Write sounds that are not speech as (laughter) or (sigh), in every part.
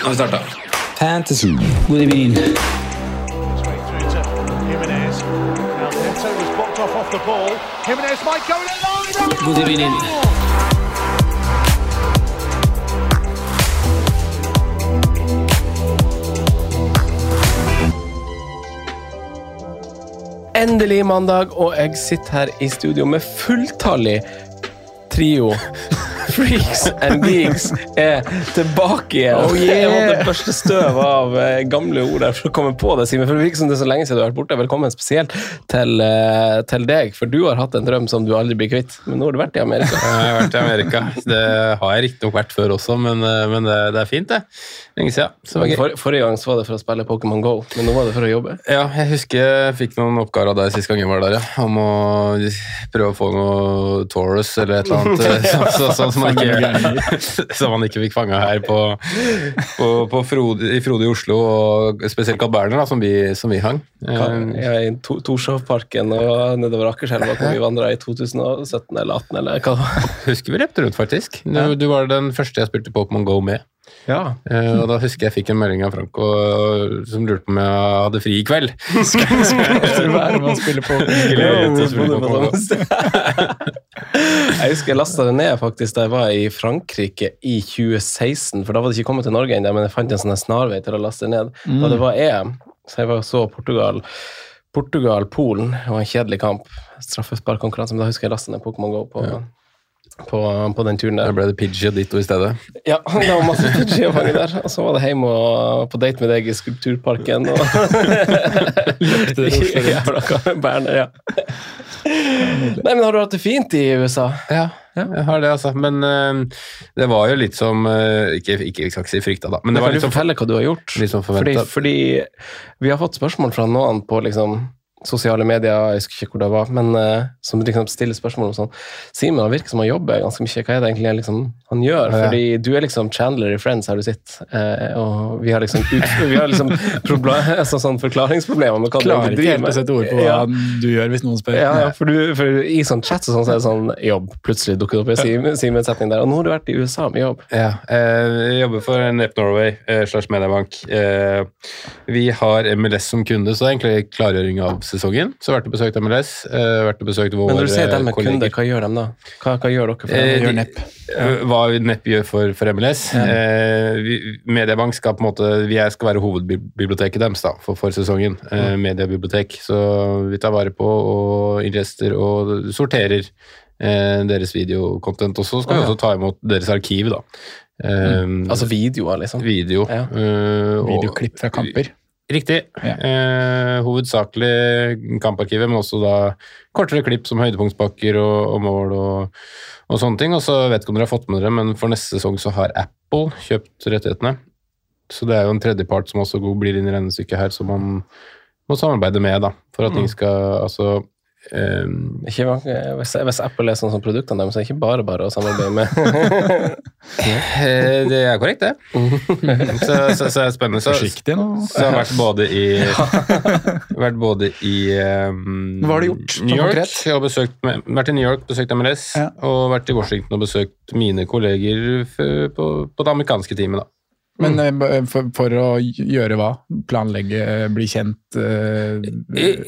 Nå har vi starta. Fantasy. God evening. God evening. Endelig mandag, og jeg sitter her i studio med fulltallig trio. Freaks and geeks er tilbake igjen. Oh, yeah. Jeg måtte børste støv av eh, gamle ord der for å komme på det, Simen. For det virker som det er så lenge siden du har vært borte. Velkommen spesielt til, eh, til deg, for du har hatt en drøm som du aldri blir kvitt. Men nå har du vært i Amerika. Jeg har vært i Amerika. Det har jeg riktignok vært før også, men, eh, men det, det er fint, det. Lenge siden. Så var. For, forrige gang så var det for å spille Pokémon Go, men nå var det for å jobbe. Ja, jeg husker jeg fikk noen oppgaver av deg sist gang jeg var der, ja. Om å prøve å få noe Taurus eller et eller annet. sånn (laughs) så, så, som man ikke, (laughs) som man ikke fikk fanga her på, på, på Frode, i Frode i Oslo, og spesielt Carl Berner, da, som vi, som vi hang. Ja, Jeg er i To- Torshovparken og nedover Akerselva, hvor vi vandra i 2017 eller 2018, eller hva det var. (laughs) Husker vi repte rundt, faktisk. Du, du var den første jeg spilte Pokémon Go med. Ja. Uh, og da husker jeg fikk en melding av Franco eh, som lurte på om jeg hadde fri i kveld. (laughs) være med å spille på Glede til å spille Bodde på Jeg husker jeg lasta det ned faktisk da jeg var i Frankrike i 2016. For da var det ikke kommet til Norge ennå, men jeg fant en sånn snarvei til å laste det ned. Da det var EM, så jeg var så Portugal. Portugal-Polen var en kjedelig kamp. Straffesparkkonkurranse. Men da husker jeg lasta ned Pokémon Go på, på, på den turen der. Da ble det Pidgey og Ditto i stedet. Ja, (laughs) det var masse Pidgey å fange der. Og så var det hjemme og på date med deg i Skulpturparken. Og (laughs) Jævla det Berner, ja. Nei, men har du hatt det fint i USA? Ja, jeg har det, altså. Men uh, det var jo litt som uh, Ikke, ikke jeg skal ikke si frykta, da. Men det kan var du litt som fortelle hva du har gjort? fordi, fordi vi har fått spørsmål fra noen på liksom sosiale medier, jeg husker ikke hvor det var, men uh, som liksom stiller spørsmål om sånn Simen, han virker som han jobber ganske mye. Hva er det egentlig liksom, han gjør? Ja. Fordi du er liksom Chandler i Friends her du sitter, uh, og vi har liksom, vi har liksom proble- (laughs) altså, sånn forklaringsproblemer med hva Klarer du ikke helt å sette ord på hva Ja. du gjør hvis noen spør. Ja, ja, for, du, for i sånn chat så, sånn, så er det sånn jobb. Plutselig dukker det opp en Simen- Simen-setning der. Og nå har du vært i USA med jobb. Ja, uh, jeg jobber for Nep Norway eh, slash Mediebank. Vi har MLS som kunde, så det er egentlig klargjøring av sesongen. Så vært og besøkt MLS. Eh, vært og besøkt våre Men når du sier dem med kolleger. kunder, hva gjør de da? Hva, hva gjør dere for Eh, gjør Nepp. eh, Hva Nepp gjør for, for MLS. Eh, vi, Mediebank skal på en måte Vi er- skal være hovedbiblioteket deres da, for, for sesongen. Eh, mediebibliotek. Så vi tar vare på og ingester og sorterer eh, deres videokontent. Og så skal vi Ah, ja. også ta imot deres arkiv, da. Eh, Altså videoer, liksom? video. Ja. Uh, Videoklipp fra kamper. Riktig. Ja. Eh, hovedsakelig kamparkivet, men også da kortere klipp som høydepunktspakker og, og mål og, og sånne ting. Og så vet ikke om dere har fått med dere, men for neste sesong så har Apple kjøpt rettighetene. Så det er jo en tredjepart som også blir inn i regnestykket her, som man må samarbeide med, da. For at ting skal Altså eh, Ikke, hvis, hvis Apple er sånn som produktene deres, så er det ikke bare bare å samarbeide med. (laughs) eh, Det er korrekt, det. (laughs) Så, så, så er det spennende. Så, Forsiktig nå. Så jeg har vært både i (laughs) Vært både i um, Hva har du gjort, sånn New York. konkret? Jeg har besøkt, vært i New York, besøkt MLS, Ja. og vært i Washington og besøkt mine kolleger på, på det amerikanske teamet. da. Men mm. for, for å gjøre hva? Planlegge, eh, bli kjent uh,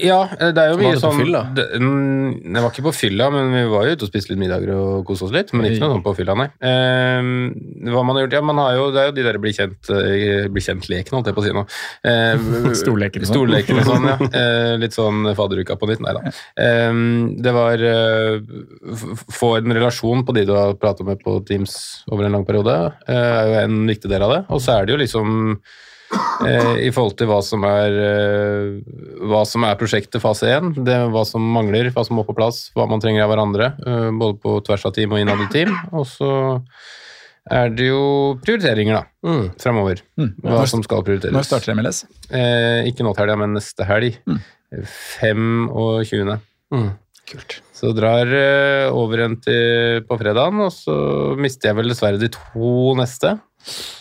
Ja, det er jo mye sånn fylla? Det, det var ikke på fylla, men vi var jo ute og spiste litt middager og koste oss litt. Men ikke noe sånt på fylla, nei. Uh, hva man har gjort? Ja, man har jo, det er jo de der bli kjent eh, bli kjent-lekene, holdt jeg på å si nå. (laughs) Storleken. Storlekene sånn. Sånn, ja. (laughs) Eh, litt sånn fadderuka på nytt. Nei da. Ehm, det var eh, Få en relasjon på de du har pratet med på Teams over en lang periode, eh, er jo en viktig del av det. Og så er det jo liksom eh, i forhold til hva som er eh, hva som er prosjektet fase 1, det, hva som mangler, hva som må på plass, hva man trenger av hverandre, eh, både på tvers av team og innad i team. Og så er det jo prioriteringer, da, Mm. framover. Mm. Hva som skal prioriteres. Når starter MLS? Eh, ikke nå til helga, men neste helg. Mm. 25. Mm. Kult. Så drar eh, over en til på fredagen, og så mister jeg vel dessverre de to neste.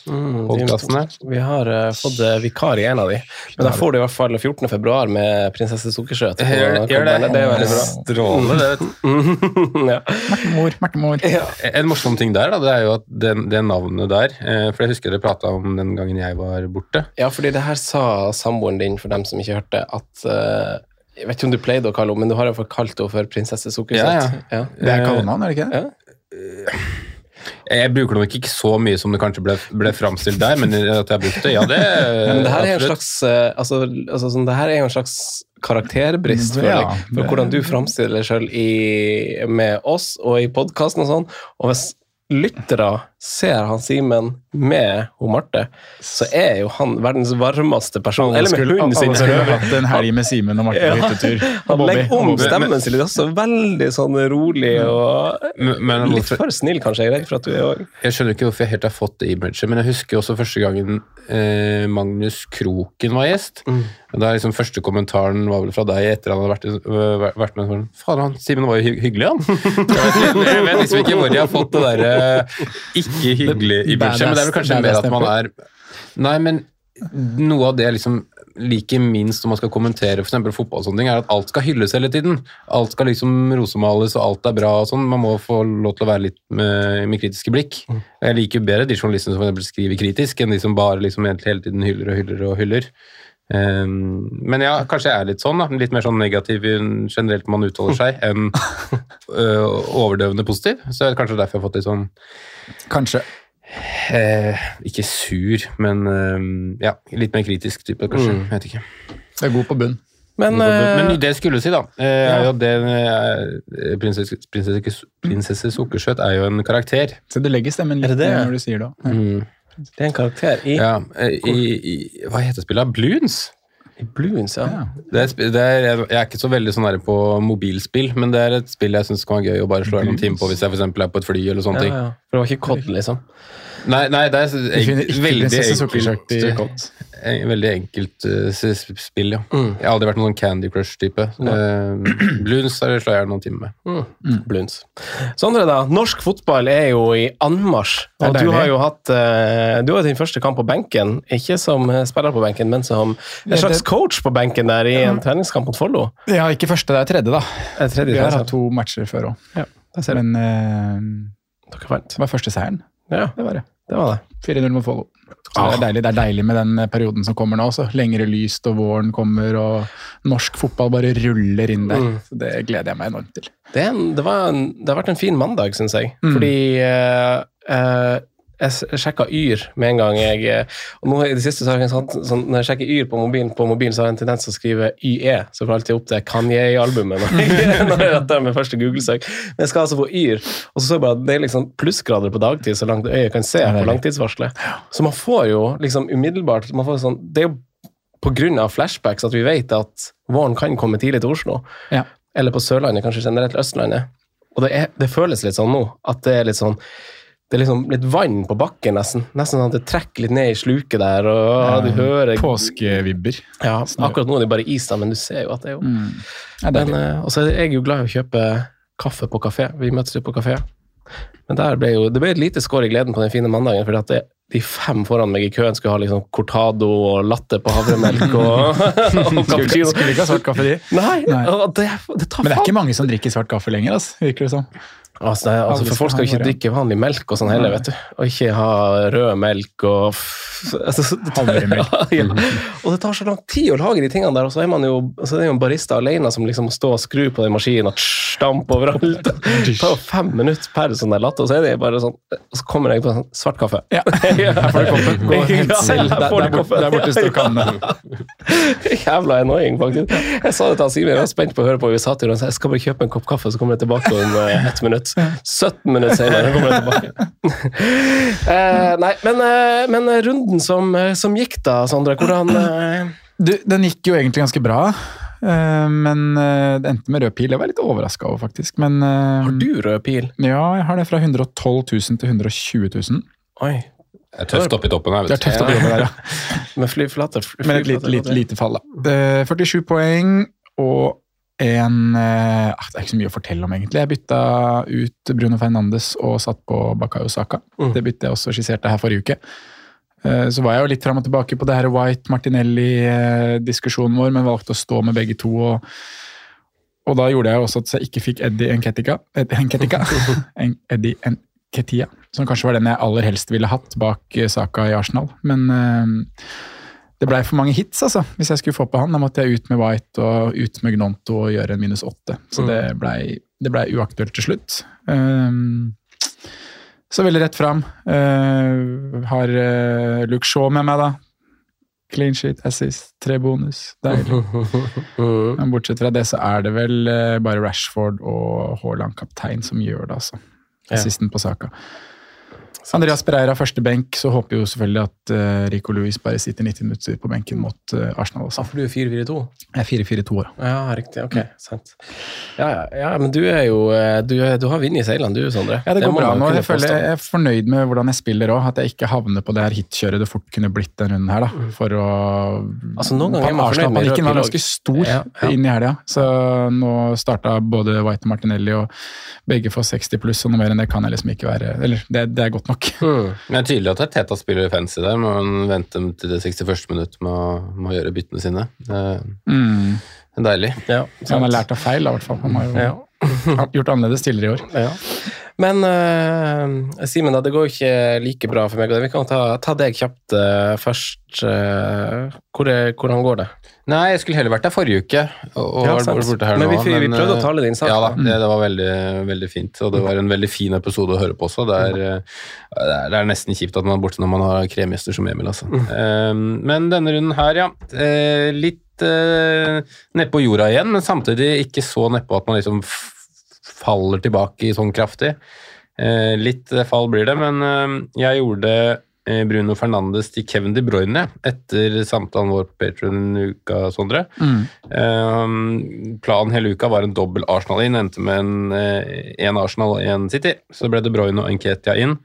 Mm, Podcastene. Vi har uh, fått eh, vikar i en av de. Men da får du i hvert fall 14. februar med prinsesse Sukkersjø'. Gjør det, gjør det. Det er veldig bra. Strålende, det. (laughs) ja. Mertemor, Mertemor. En morsom ting der, da, det er jo at det, det navnet der eh, For jeg husker dere prata om den gangen jeg var borte. ja, fordi det her sa samboeren din, for dem som ikke hørte, at uh, Jeg vet ikke om du pleide å kalle henne, men du har iallfall kalt henne for prinsesse Sukkersøt. Ja, ja. Det er kallenavn, er det ikke det? Ja. Jeg bruker det nok ikke så mye som det kanskje ble, ble framstilt der, men at jeg har brukt det, ja, det (laughs) Men det her er en slags eh, altså, altså, sånn, det her er jo en slags karakterbrist føler Ja, jeg, for det- hvordan du framstiller deg sjøl med oss og i podkasten og sånn. Og hvis lyttere ser han Simen med hun Marte, så er jo han verdens varmeste person. Eller med hunden sin. Han skulle hatt en helg med Simen og Marte på hyttetur. Han legger om stemmen sin litt, også veldig sånn rolig og Men, men litt for snill, kanskje. Jeg er for at du er òg jeg skjønner ikke hvorfor jeg helt har fått det imaget, men jeg husker også første gangen eh, Magnus Kroken var gjest. Mm. Da er liksom Første kommentaren var vel fra deg etter han hadde vært, vært med. Sånn, Fader, han Simen var jo hyggelig, han. (laughs) Jeg vet, jeg vet liksom ikke hvor jeg har fått det derre ikke hyggelig i budsjettet, men det er vel kanskje mer at man er Nei, men noe av det jeg liksom liker minst når man skal kommentere f.eks. fotball, og sånne ting, er at alt skal hylles hele tiden. Alt skal liksom rosemales, og alt er bra og sånn. Man må få lov til å være litt med, med kritiske blikk. Jeg liker jo bedre de journalistene som skriver kritisk, enn de som bare liksom hele tiden hyller og hyller og hyller. Ehm, men ja, kanskje jeg er litt sånn, da. Litt mer sånn negativ generelt man uttaler seg, enn (laughs) øh, overdøvende positiv. Så det er kanskje derfor jeg har fått litt sånn Kanskje. eh, Ikke sur, men eh, ja, litt mer kritisk type, kanskje. Mm. Vet ikke. Jeg er god på bunn. Men, Men eh, det jeg skulle si, da, eh, jo det eh, prinsesse, prinsesse, prinsesse Sukkersøt er jo en karakter. Så du legger stemmen litt det det? når du sier det. Ja. Mm. Det er en karakter i, Ja, eh, i, i, hva heter spillet? Bloons? i Bluens, ja. Ja. Det er, det er, jeg er ikke så veldig sånn på mobilspill, men det er et spill jeg syns kan være gøy å bare slå en time på hvis jeg for er på et fly eller sånne Ja, ting. ja. For det var ikke COD, liksom. Nei, nei, det er ikke veldig enkelt, veldig enkelt eh, s- spill, ja. Mm. Jeg har aldri vært noen sånn Candy Crush-type. Uh, (clears throat) Bluns der slår jeg gjerne noen timer med. Mm. Bluns. Sondre, da. Norsk fotball er jo i anmarsj. Og du har jo hatt uh, Du har din første kamp på benken. Ikke som eh, spiller på benken, men som en slags det- coach på benken der i en treningskamp mot Follo. Ja, ikke første, det er tredje, da. Er Tredje Vi har hatt to matcher før òg. Ja. Men uh, Dere vant. det var første seieren. Ja, Det var det. Det var det. 4-0 mot Follo. Så Ah. det, er deilig, det er deilig med den perioden som kommer nå også. Lengre lyst, og våren kommer, og norsk fotball bare ruller inn der. Mm. Så det gleder jeg meg enormt til. Det, en, det, var en, det har vært en fin mandag, syns jeg. Mm. Fordi eh, eh, jeg sjekka Yr med en gang jeg eh, Og nå i det siste så har jeg sånn, sånn, Når jeg sjekker Yr på mobilen, på mobilen, så har jeg en tendens til å skrive YE. Så får jeg alltid opp det Kanye-albumet når jeg- (laughs) jeg med første Google-søk. Men jeg skal altså få Yr, og så så jeg bare at det er liksom plussgrader på dagtid så langt øyet kan se på langtidsvarselet. Så man får jo liksom umiddelbart man får sånn, Det er jo av flashbacks at vi vet at våren kan komme tidlig til Oslo Ja. eller på Sørlandet, kanskje generelt Østlandet. Og det, er, det føles litt sånn nå, at det er litt sånn det er liksom litt vann på bakken, nesten. Nesten sånn at det trekker litt ned i sluket der, og du hører Påskevibber. ja, Akkurat nå er det bare is, der, men du ser jo at det er jo Mm. Ja, eh, Og så er jeg jo glad i å kjøpe kaffe på kafé. Vi møtes jo på kafé. Men der ble jo, det ble et lite skår i gleden på den fine mandagen, fordi at det, de fem foran meg i køen skulle ha liksom cortado og latte på havremelk og, (laughs) og cappuccino. skulle ikke ha svart kaffe, de. Nei, Nei. det, det tar Men det er ikke mange som drikker svart kaffe lenger, altså, virker det som. Altså, det, er- altså, for folk skal jo ikke drikke vanlig melk og sånn heller, Nei. vet du. Og ikke ha rød melk og altså, det tar- (laughs) ja, Og det tar så lang tid å lage de tingene der, og så er man jo, altså, det er jo en barista alene som liksom må stå og skru på den maskinen og stampe overalt. Det tar jo fem minutter per sånn der latte, og så er det bare sånn Og så kommer jeg på sånn svart kaffe. Ja, (laughs) her får du koppen. Gå og hent selv. Der, der, borte, der borte står kannene. (laughs) Jævla annoying, faktisk. Jeg sa det til Simen, jeg var spent på å høre på. Vi sa til ham jeg skal bare kjøpe en kopp kaffe, så kommer jeg tilbake om uh, ett minutt. 17 minutter senere kommer jeg tilbake. Uh, (laughs) nei, men, uh, men runden som, som gikk da, Sondre, hvordan uh... Du, den gikk jo egentlig ganske bra, men eh, det endte med rød pil. Jeg var litt overraska over, faktisk. Men eh, Har du rød pil? Ja, jeg har det fra 112 000 til 120 000. Oi. Det er tøft oppi toppen her. Det er tøft oppi toppen der, ja. (laughs) Med flyflate. fly- Men et lite, lite, lite fall, da. Eh, 47 poeng og en eh, ah, Det er ikke så mye å fortelle om, egentlig. Jeg bytta ut Bruno Fernandes og satt på Bakayo Saka. Mm. Det byttet jeg også skisserte her forrige uke. Eh, Så var jeg jo litt fram og tilbake på det her White-Martinelli-diskusjonen vår, men valgte å stå med begge to. og og da gjorde jeg også at jeg ikke fikk Eddie Enketika, Enketika (laughs) Eddie Enketia, som kanskje var den jeg aller helst ville hatt bak eh, Saka i Arsenal. Men eh, det blei for mange hits, altså, hvis jeg skulle få på han. Da måtte jeg ut med White og ut med Gnonto og gjøre en minus åtte. Så det blei ble uaktuelt til slutt. Um, så veldig rett fram. Uh, har uh, Luke Shaw med meg, da. Clean sheet, assist, tre bonus. Deilig. (laughs) Men bortsett fra det, så er det vel uh, bare Rashford og Haaland kaptein som gjør det, altså. Assisten på saka. Andreas Pereira første benk, så håper jo selvfølgelig at uh, Rico Louis bare sitter 90 minutter på benken mot uh, Arsenal. Ja, Også. for du er 4-4-2? Jeg er 4-4-2 år. Ja, riktig. Ok, sant. Ja, ja, ja, men du er jo eh, Du, er- du har vunnet i seilene, du, Sondre. Ja, det går må bra nå. Jeg føler jeg er fornøyd med hvordan jeg spiller òg. At jeg ikke havner på det her hitkjøret det fort kunne blitt den runden her. da. For å Altså, noen ganger er man fornøyd med rød var ganske stor Ja, ja. inn i helga. Så nå starta både White og Martinelli, og begge får 60 pluss, og noe mer enn det kan jeg liksom ikke være Eller det, det er godt nok. (laughs) Mm. Det er tydelig at Teta spiller fancy der, men han venter til det 61. minutt med å, med å gjøre byttene sine. Det Mm. er deilig. Ja, Så han har lært av feil, i hvert fall. Han har jo Ja. (laughs) gjort annerledes tidligere i år. Ja. Men uh, Simen, det går ikke like bra for meg. Vi kan ta, ta deg kjapt uh, først. Uh, hvor er, hvordan går det? Nei, jeg skulle heller vært der forrige uke. Og, Ja, Men nå, vi- vi prøvde å ta tale din sak, Ja da, det, det var veldig, veldig fint. Og det var en veldig fin episode å høre på også. Det er, det er, det er nesten kjipt at man er borte når man har kremgjester som Emil, altså. Eh, men denne runden her, ja. litt nedpå jorda igjen, men samtidig ikke så nedpå at man liksom faller tilbake i sånn kraftig. Eh, litt fall blir det, men eh, jeg gjorde eh, Bruno Fernandes til Kevin De Bruyne etter samtalen vår på Patron-uka, Sondre. Mm. Um, planen hele uka var en dobbel Arsenal inn, endte med en, en Arsenal og en City. Så ble De Bruyne og Enketia inn.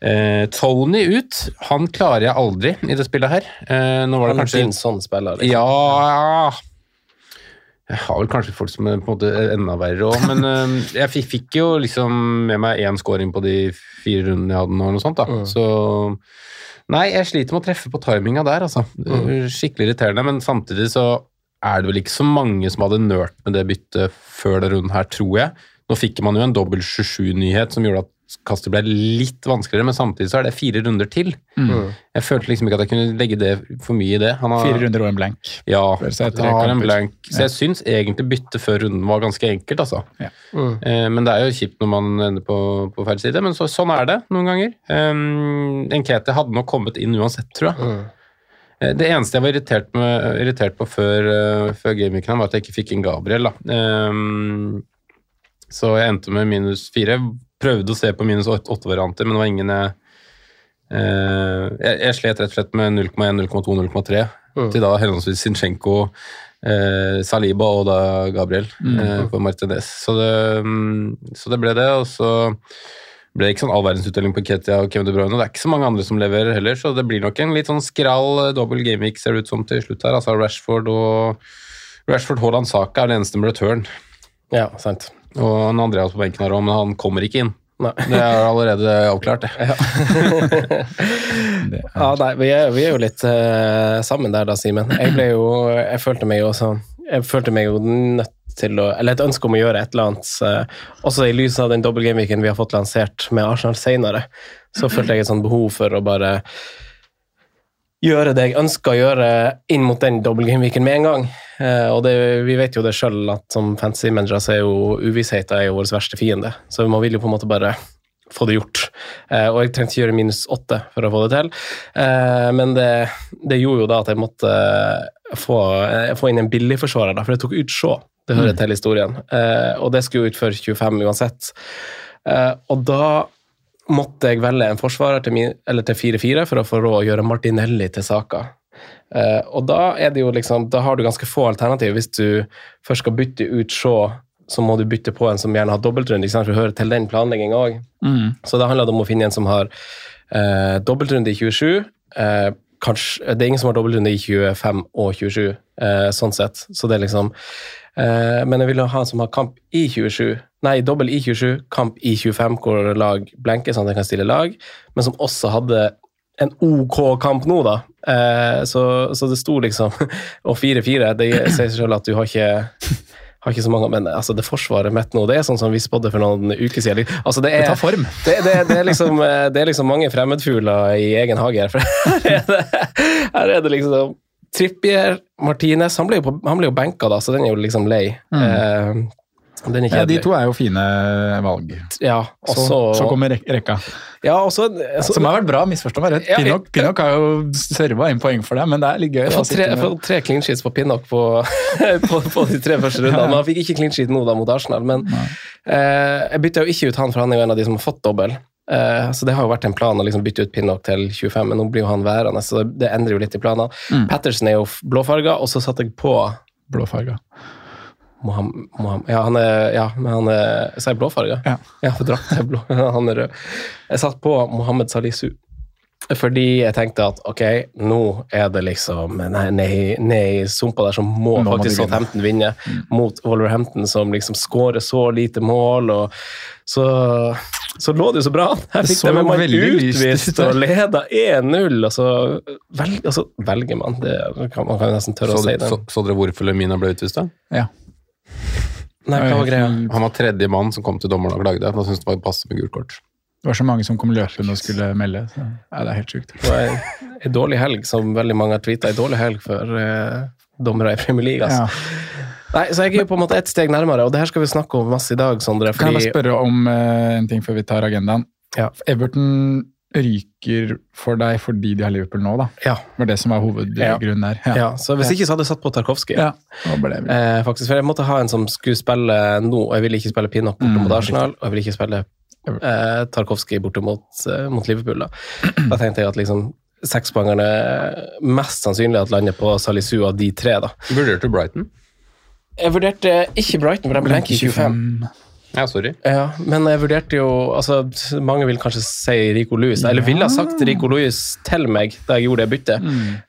Eh, Tony ut. Han klarer jeg aldri i det spillet her. Eh, nå var det Han er kanskje din sånn spiller. liksom. Ja Jeg har vel kanskje folk som er på en måte enda verre òg, men uh, (laughs) jeg fikk, fikk jo liksom med meg én scoring på de fire rundene jeg hadde nå, eller noe sånt. da. Mm. Så Nei, jeg sliter med å treffe på timinga der, altså. Mm. Skikkelig irriterende, men samtidig så er det vel ikke så mange som hadde nølt med det byttet før den runden her, tror jeg. Nå fikk man jo en dobbel 27-nyhet som gjorde at kastet ble litt vanskeligere, men samtidig så er det fire runder til. Mm. Jeg følte liksom ikke at jeg kunne legge det for mye i det. Han har, Fire runder og en blank. ja, Så en blank. Så jeg syns egentlig byttet før runden var ganske enkelt, altså. Ja. Mm. Eh, men det er jo kjipt når man ender på, på feil side, men så, sånn er det noen ganger. Um, Enkete hadde nok kommet inn uansett, tror jeg. Mm. Eh, Det eneste jeg var irritert, med, irritert på før, uh, før var at jeg ikke fikk inn Gabriel. Da. Um, så jeg endte med minus fire. Prøvde å se på minus åt- åtte-varianter, men det var ingen jeg eh, jeg, jeg slet rett og slett med 0,1, 0,2, 0,3 Mm. til da henholdsvis Zinchenko, eh, Saliba og da Gabriel eh, på Martinez. Så det, mm, så det ble det, og så ble det ikke sånn all verdensutdeling på Ketia og Kevin De Bruyne. Det er ikke så mange andre som leverer heller, så det blir nok en litt sånn skral dobbel gameweek ser det ut som til slutt her. Altså Rashford og Rashford Haaland Saka er det eneste med return. Ja, sant. Og han Andreas på benken her òg, men han kommer ikke inn. Nei. Det er allerede avklart, det. (laughs) Det er, Ja, nei, vi er, vi er jo litt uh, sammen der da, Simen. Jeg ble jo Jeg følte meg jo sånn Jeg følte meg jo nødt til å Eller et ønske om å gjøre et eller annet. eh, også i lys av den dobbeltgameweeken vi har fått lansert med Arsenal senere, så følte jeg et sånt behov for å bare gjøre det jeg ønska å gjøre inn mot den dobbeltgameweeken med en gang. Eh, og det, vi vet jo det sjøl at som fancy managere så er jo uvissheten er jo vår verste fiende. Så man vil jo på en måte bare få det gjort. Eh, og jeg trengte ikke gjøre minus åtte for å få det til. Eh, men det, det gjorde jo da at jeg måtte få, få inn en billigforsvarer, da, for jeg tok ut Shaw. Det hører til historien. Eh, og det skulle ut for 25 uansett. Eh, og da måtte jeg velge en forsvarer til 4-4 for å få råd å gjøre Martinelli til Saka. Eh, og da er det jo liksom, da har du ganske få alternativ. Hvis du først skal bytte ut Shaw, så må du bytte på en som gjerne har dobbeltrunde, ikke sant, for å høre til den planleggingen òg. Mm. Så da handler det om å finne en som har eh, dobbeltrunde i 27. Eh, kanskje, det er ingen som har dobbeltrunde i 25 og 27, eh, sånn sett. Så det er liksom eh, Men jeg vil ha en som har kamp i 27. Nei, dobbel i 27, kamp i 25, hvor lag blenker, sånn at jeg kan stille lag, men som også hadde en OK kamp nå, da. Eh, så, så det sto liksom (laughs) Og 4-4, det sier seg selv at du har ikke har ikke så mange, men altså, det forsvaret mitt nå, det er sånn som vi spådde for noen uker siden. Altså, det, er, Det tar form. Det, det, det, er liksom, eh, det er liksom mange fremmedfugler i egen hage her. For (laughs) her er det, her er det liksom Trippier, Martinez Han ble jo, på, han ble jo benka, da, så den er jo liksom lei. Eh, den er Ja, de to er jo fine valg. Ja, og Så, så så kommer rek rekka. Ja, og så Som har vært bra, misforstå meg rett. Ja, Pinnock, Pinnock har jo serva inn poeng for deg, men det er litt gøy. Jeg tre, tre clean sheets på Pinnock på, (laughs) på, på de tre første rundene. Men han fikk ikke clean sheet nå da mot Arsenal. Men eh, jeg bytta jo ikke ut han, for han er jo en av de som har fått dobbel. Eh, så det har jo vært en plan å liksom bytte ut Pinnock til 25, men nå blir jo han værende, så det, det endrer jo litt i planene. Mm. Patterson er jo blåfarga, og så satte jeg på Blåfarga. Moham, Moham, ja, han er, ja, men han er Sa jeg blåfarga? Ja. Ja, for er blå. (laughs) Han er rød. Jeg satt på Mohammed Salisu. Fordi jeg tenkte at ok, nå er det liksom Ned i sumpa der så må, Nå faktisk vinne. Southampton vinne mot Wolverhampton, som liksom skårer så lite mål. og så, så lå det jo så bra an. Her fikk de med meg utvist og leda 1-0, og så, velg, altså, velger man. Det kan, man kan nesten tørre Så, å si det. så, så dere hvorfor Lemina ble utvist, da? Ja. Nei, hva var greia? Han var tredje mann som kom til dommeren og klagde. Han syntes det var passe med gult kort. Det var så mange som kom løpende og skulle melde. Så. Ja, det er helt sjukt. Det var en, en dårlig helg, som veldig mange har tweeta. Ei dårlig helg for eh, dommere i Premier League. Altså. Ja. Nei, så jeg er jo på en måte ett steg nærmere, og det her skal vi snakke om masse i dag, Sondre. Kan jeg bare spørre om eh, en ting før vi tar agendaen? Ja. Everton ryker for deg fordi de har Liverpool nå, da? ja, Det var det som var hovedgrunnen der. ja, så hvis ikke så hadde jeg satt på Tarkovskij. Ja, Eh, faktisk, for Jeg måtte ha en som skulle spille nå, og jeg ville ikke spille pinup borte Mm, Arsenal, og jeg ville ikke spille eh, Tarkovskij borte mot, eh, mot Liverpool. Da. da tenkte jeg at liksom sekspoengerne mest sannsynlig at lander på Salisu av de tre. da. Vurderte du Brighton? Jeg vurderte ikke Brighton, for de blenker 25. 25. Ja, sorry. Ja, men jeg vurderte jo altså, Mange vil kanskje si Rico Louis, eller ville ha sagt Rico Louis til meg da jeg gjorde det byttet.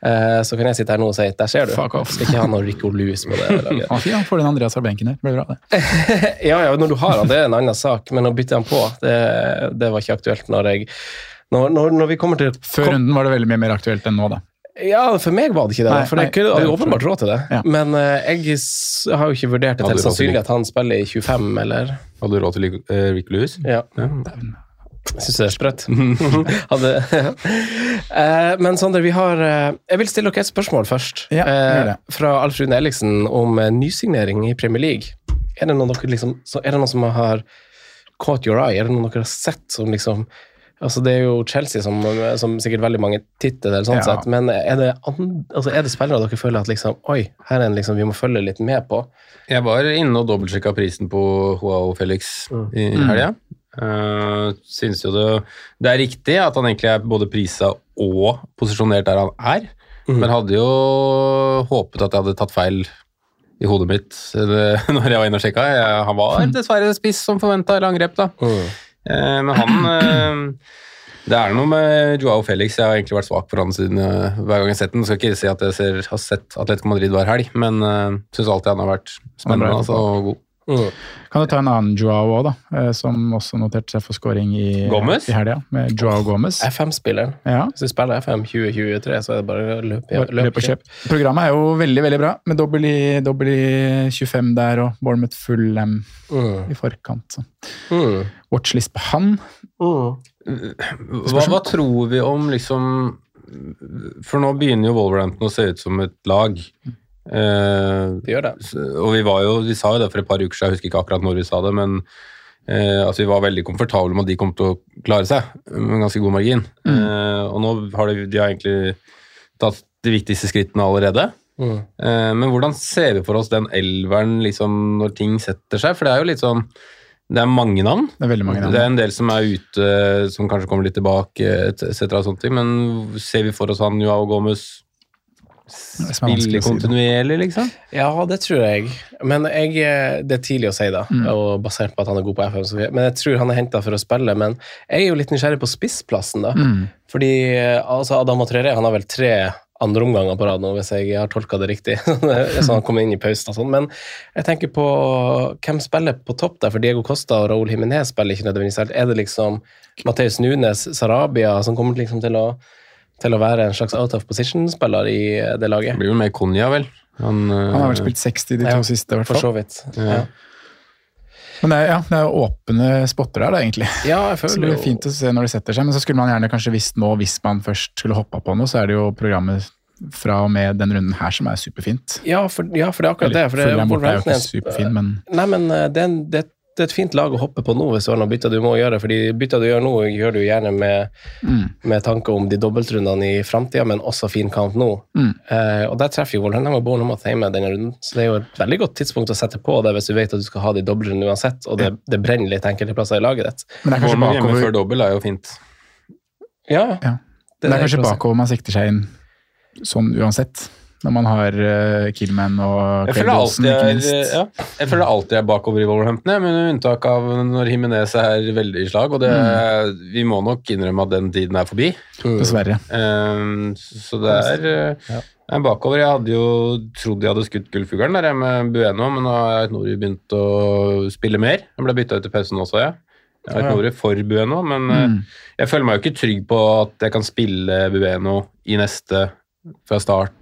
Eh, så kan jeg sitte her nå og si der ser du. Fuck off. Skal ikke ha noe Rico Louis på det laget. (laughs) Han fint, får den Andreas av benken her. Det blir bra, det. (laughs) Ja, ja, når du har han, det er en annen sak, men å bytte han på, det, det var ikke aktuelt når jeg når, når, når vi kommer til Før runden var det veldig mye mer aktuelt enn nå, da. Ja, for meg var det ikke det, Nei, for jeg kunne- hadde jo åpenbart råd til det. Ja. Men uh, jeg har jo ikke vurdert det til sannsynlig at han spiller i 25, eller Hadde du råd til uh, Rick Lewis? Ja. Jeg syns det er sprøtt. (laughs) Hadde, uh, (laughs) men Sander, vi har Jeg vil stille dere et spørsmål først. Ja. Eh, fra Alf Rune Elliksen om nysignering i Premier League. Er det noen dere liksom så Er det noen som har caught your eye? Er det noen dere har sett som liksom Altså Det er jo Chelsea som, som sikkert veldig mange titter til, sånn Ja. sett, men er det, altså er det spillere dere føler at liksom Oi, her er en liksom vi må følge litt med på? Jeg var inne og dobbeltsjekka prisen på Joao Felix i helga. Uh, synes jo det, det er riktig at han egentlig er både prisa og posisjonert der han er, men hadde jo håpet at jeg hadde tatt feil i hodet mitt det, (laughs) når jeg var inne og sjekka. Jeg, han var (laughs) dessverre spiss som forventa eller angrep, da. Eh, men han eh, Det er noe med Joao Felix. Jeg har egentlig vært svak for han siden eh, hver gang jeg har sett den. Skal ikke si at jeg ser, har sett Atletico Madrid hver helg, men uh, syns alltid han har vært spennende altså, og god. Mm. Kan du ta en annen Joao òg, da, eh, som også noterte seg for scoring i, Gomez? i helga, med Joao Gomez. FM-spilleren. Ja, Hvis du spiller FM 2023, så er det bare å løpe, Løp, løp, og kjøp. Programmet er jo veldig veldig bra, med dobbel i, dobbel i 25 der og Bournemouth Fulham Mm. i forkant. Så. Mm. Watchlist på han. Hva, hva tror vi om liksom For nå begynner jo Wolverhampton å se ut som et lag. Eh, Det gjør det. og vi var jo, vi sa jo det for et par uker siden, jeg husker ikke akkurat når vi sa det, men eh, altså, vi var veldig komfortable med at de kom til å klare seg med en ganske god margin. Eh, og nå har de, de har egentlig tatt de viktigste skrittene allerede. Mm. Eh, men hvordan ser vi for oss den elveren liksom, når ting setter seg? For det er jo litt sånn Det er mange navn. Det er veldig mange navn. Det er en del som er ute, som kanskje kommer litt tilbake, etc. Men ser vi for oss han Joao Gomez spille si, kontinuerlig, liksom? Ja, det tror jeg. Men jeg, eh, det er tidlig å si, da, Mm. og basert på at han er god på FM. Men jeg tror han er henta for å spille. Men jeg er jo litt nysgjerrig på spissplassen, da. Mm. Fordi eh, altså, Adam Atrere, han har vel tre andre omganger på rad nå, hvis jeg har tolka det riktig. (laughs) så han kommer inn i pausen og sånn. Men jeg tenker på hvem spiller på topp der, for Diego Costa og Raúl Jiménez spiller ikke nødvendigvis helt. Er det liksom Mateus Nunes, Sarabia, som kommer liksom til å, til å være en slags out of position-spiller i det det Det laget? blir vel mer Konja, vel? Han, eh, Han har vel spilt 60 de to Ja, siste, i hvert For så vidt. Ja. Ja, Men det er, ja, det er jo åpne spotter her, da, egentlig. ja jeg Så det føler blir fint å se når de setter seg, men så skulle man gjerne kanskje visst nå, hvis man først skulle hoppa på noe, så er det jo programmet fra og med den runden her som er superfint. Ja, for, ja, for det er akkurat det. For det, for det er jo ikke en- superfin, men Nei, men eh, det det, det er et fint lag å hoppe på nå hvis du har noen bytter du må gjøre. fordi bytter du gjør nå, gjør du gjerne med, Mm. med tanke om de dobbeltrundene i framtida, men også fin kamp nå. Mm. Eh, og der treffer jo Wolverhampton og Bournemouth hjemme denne runden. Så det er jo et veldig godt tidspunkt å sette på det hvis du vet at du skal ha de dobbeltrundene uansett, og det, det brenner litt enkelte plasser i laget ditt. Men det er kanskje bakover... hjemme før dobbel er jo fint. Ja, Ja. det det er kanskje bakover man sikter seg inn sånn uansett. Når man har uh, Killman og Craig Olsen, ikke minst. er, ja, jeg føler alltid jeg er bakover i Wolverhampton, jeg, men med unntak av når Jimenez er veldig i slag. Og det, vi må nok innrømme at den tiden er forbi. Dessverre. Um, så det er, eh, jeg er bakover. Jeg hadde jo trodd jeg hadde skutt gullfuglen der jeg med Bueno, men nå har Nori begynt å spille mer. Han ble bytta ut i pausen også, jeg. Jeg har ikke noe for Bueno, men eh, Mm. jeg føler meg jo ikke trygg på at jeg kan spille Bueno i neste fra start,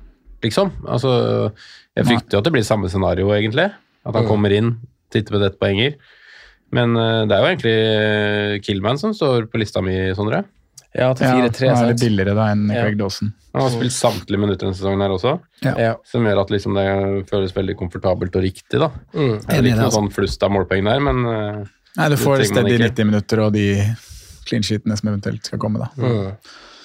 liksom. Altså, jeg frykter jo at det blir samme scenario, egentlig. At han Mm. kommer inn, titter på dette poenger. Men eh, det er jo egentlig eh, Killman som står på lista mi, Sondre. Ja, til 4-3, han er litt billigere da enn Ja. Craig Dawson. Han har spilt samtlige minutter denne sesongen her også. Ja. Som gjør at liksom det føles veldig komfortabelt og riktig. da. Mm. Det er ikke noe altså. sånn flust av målpoeng der, men eh, Nei, du får et sted i 90 minutter og de clean sheetene som eventuelt skal komme, da. Mm.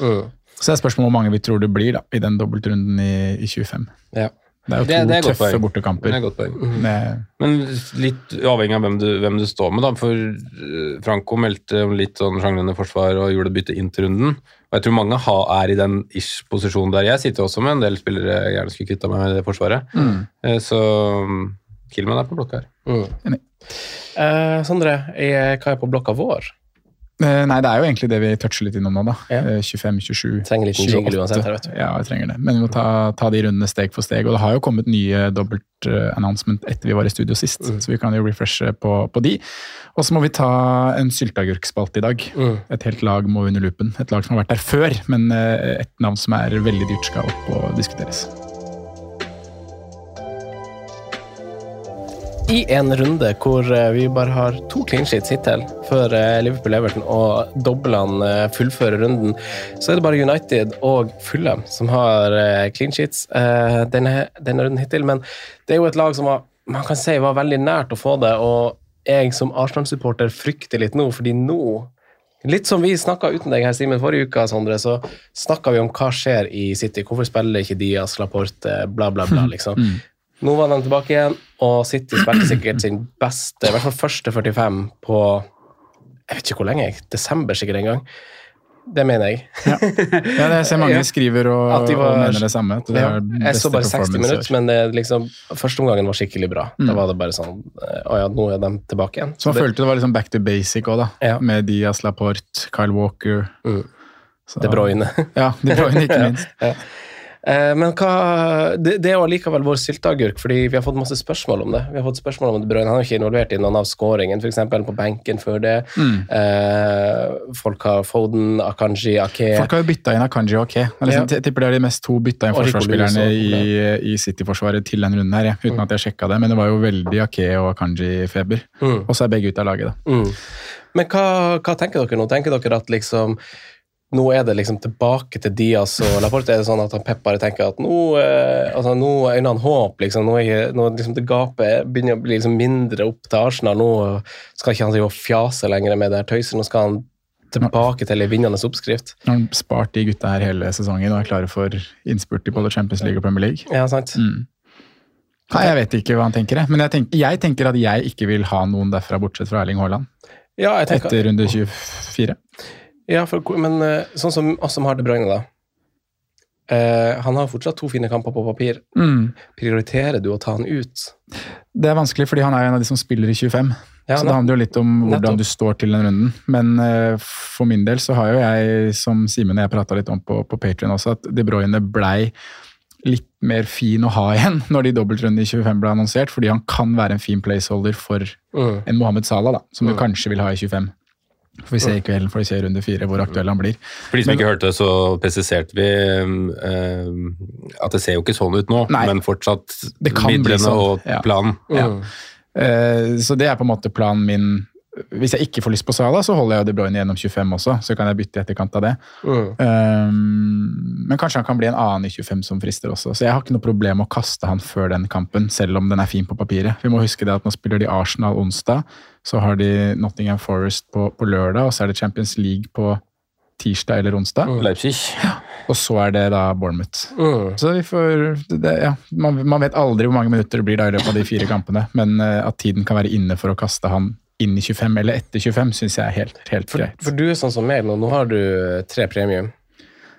Mm. Så det er spørsmålet hvor mange vi tror det blir da, i den dobbeltrunden i, i 25. Ja. Det er jo to Det- det er tøffe poeng. bortekamper. det er et godt poeng. Det- Men litt avhengig av hvem du, hvem du står med, da. For eh, Franco meldte om litt sånn sjanglende forsvar og gjorde bytte inn til runden. Og jeg tror mange ha, er i den ish-posisjonen der. Jeg sitter også med en del spillere jeg gjerne skulle kvitta meg med i det forsvaret. Mm. Eh, Så kill meg er på blokka her. Mm. Enig. Eh, Sondre, hva er på blokka vår? Eh, Nei, det er jo egentlig det vi toucher litt innom nå, da. Ja. Eh, 25, 27, Trenger litt 28. jingle uansett her, vet du. Ja, jeg trenger det. Men vi må ta, ta de rundene steg for steg. Og det har jo kommet nye dobbelt-announcement etter vi var i studio sist, Mm. så vi kan jo refreshe på, på de. Og så må vi ta en sylteagurkspalte i dag. Mm. Et helt lag må under lupen. Et lag som har vært der før, men eh, et navn som er veldig dyrt, skal opp og diskuteres. I en runde hvor eh, vi bare har to clean sheets hittil før eh, Liverpool-Everton og doblene eh, fullfører runden, så er det bare United og Fulham som har clean sheets denne, denne runden hittil. Men det er jo et lag som var, man kan si var veldig nært å få det, og jeg som Arsenal-supporter frykter litt nå, fordi nå Litt som vi snakka uten deg her, Simen, forrige uke, Sondre, så snakka vi om hva skjer i City. Hvorfor spiller ikke Diaz, Laporte, bla, bla, bla, (laughs) liksom. Nå var de tilbake igjen, og City spilte sikkert sin beste, i hvert fall første 45 på Jeg vet ikke hvor lenge, desember sikkert en gang. Det mener jeg. Ja, det jeg ser mange (laughs) skriver og, At de var- og mener det samme. Det Ja, jeg så bare 60 minutter, men det, liksom, første omgangen var skikkelig bra. Da Mm. var det bare sånn Å ja, nå er de tilbake igjen. Så man det, følte det var liksom back to basic òg, da. Ja. Med Diaz Laporte, Kyle Walker. Mm. Så- De Bruyne. Ja, De Bruyne, ikke (laughs) minst. Eh, men hva Det, det er jo allikevel vår sylteagurk, fordi vi har fått masse spørsmål om det. Vi har fått spørsmål om De Bruyne. Han er ikke involvert i noen av skåringene, f.eks. på benken før det. Mm. Eh, folk har Foden, Akanji, Ake Folk har jo bytta inn Akanji og Ake. Jeg liksom, ja. tipper det er de mest to bytta inn forsvarsspillerne i, i City-forsvaret til den runden her, ja. uten at jeg sjekka det. Men det var jo veldig Ake og Akanji-feber. Mm. Og så er begge ute av laget, da. Mm. Men hva, hva tenker dere nå? Tenker dere at liksom nå er det liksom tilbake til Diaz og Laporte. Er det sånn at han Pep bare tenker at nå, eh, altså nå øyner han håp? liksom, Nå, er, nå liksom det gapet begynner å bli liksom mindre opp til Arsenal. Nå skal ikke han drive og fjase lenger med det her tøyset. Nå skal han tilbake til en vinnende oppskrift. Nå har han spart de gutta her hele sesongen og er klare for innspurt i både Champions League og Premier League. Ja, sant? Mm. Nei, Jeg vet ikke hva han tenker, men jeg tenker, jeg tenker at jeg ikke vil ha noen derfra, bortsett fra Erling Haaland, Ja, jeg tenker, etter runde 24. ja for, men eh, sånn som oss som har De Bruyne, da. Eh, han har fortsatt to fine kamper på papir. Mm. Prioriterer du å ta han ut? Det er vanskelig, fordi han er en av de som spiller i 25. Ja, så det handler jo litt om hvordan nettopp. du står til den runden. Men eh, for min del så har jo jeg, som Simen og jeg prata litt om på, på Patrion også, at De Bruyne blei litt mer fin å ha (laughs) igjen når de dobbeltrundene i 25 ble annonsert, fordi han kan være en fin placeholder for Mm. en Mohammed Salah, da, som du Mm. kanskje vil ha i 25. Får vi se i kveld, får vi se i runde fire hvor aktuell han blir. For de som Men- ikke hørte, så presiserte vi eh, at det ser jo ikke sånn ut nå, Nei. men fortsatt Det kan bli midlene sånn, og planen. Ja. Mm. Eh, Så det er på en måte planen min. Hvis jeg ikke får lyst på Sala, så holder jeg De Bruyne gjennom 25 også, så kan jeg bytte i etterkant av det. Mm. Um, men kanskje han kan bli en annen i 25 som frister også. Så jeg har ikke noe problem med å kaste han før den kampen, selv om den er fin på papiret. Vi må huske det at nå spiller de Arsenal onsdag, så har de Nottingham Forest på, på lørdag, og så er det Champions League på tirsdag eller onsdag. Leipzig. Og så er det da Bournemouth. Mm. Så vi får, det, ja, man, man vet aldri hvor mange minutter det blir da i løpet av de fire kampene, men eh, at tiden kan være inne for å kaste han inn i 25 eller etter 25, syns jeg er helt, helt For, greit. for du er sånn som meg nå. Nå har du tre premium.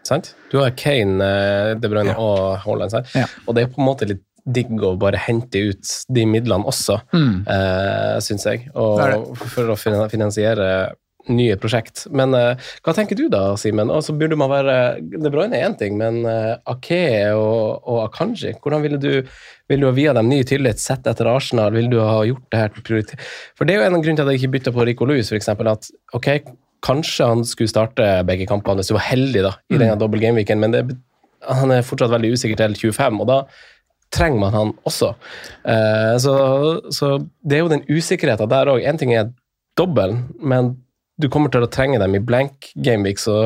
Sant? Du har Kane, eh, De Bruyne og Haaland. Ja. Og det er på en måte litt digg å bare hente ut de midlene også, Mm. eh, syns jeg. Og, for å finansiere nye prosjekt. Men uh, hva tenker du da, Simen? Altså, burde man være De Bruyne er én ting, men uh, Ake og, og Akanji, hvordan ville du vil du ha via dem ny tillit sett etter Arsenal? Vil du ha gjort det her til prioritet? For det er jo en av grunnene til at jeg ikke bytta på Rico Louis, f.eks. At ok, kanskje han skulle starte begge kampene hvis du var heldig da, i denne dobbel game-weeken, men det, han er fortsatt veldig usikker til 25, og da trenger man han også. Eh, så, så det er jo den usikkerheten der òg. Én ting er dobbelen, men du kommer til å trenge dem i blank gameweek, så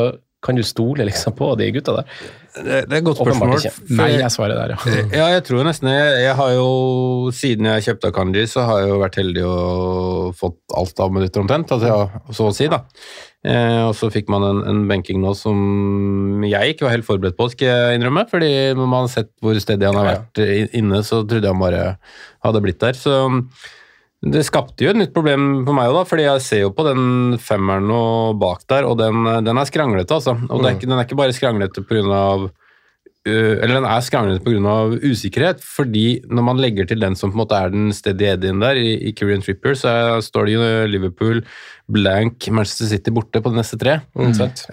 kan du stole liksom på de gutta der? Det, det er et godt spørsmål. Nei, jeg svarer der, ja. (laughs) Ja, jeg tror nesten jeg, jeg har jo, Siden jeg kjøpte Kanji, så har jeg jo vært heldig og fått alt av minutter omtrent. Altså, så å si, da. Eh, og så fikk man en, en benking nå som jeg ikke var helt forberedt på, skal jeg innrømme. fordi når man har sett hvor stedig han har vært inne, så trodde jeg han bare hadde blitt der. Så det skapte jo et nytt problem for meg òg, fordi jeg ser jo på den femmeren og bak der, og den, den er skranglete, altså. Og det er ikke, den er ikke bare skranglete pga. Uh, eller den er skranglete pga. usikkerhet, fordi når man legger til den som på en måte er den steady Eddien der, i, i Kyrian Tripper, så er, står det jo Liverpool blank Manchester City borte på de neste tre. Mm, sant?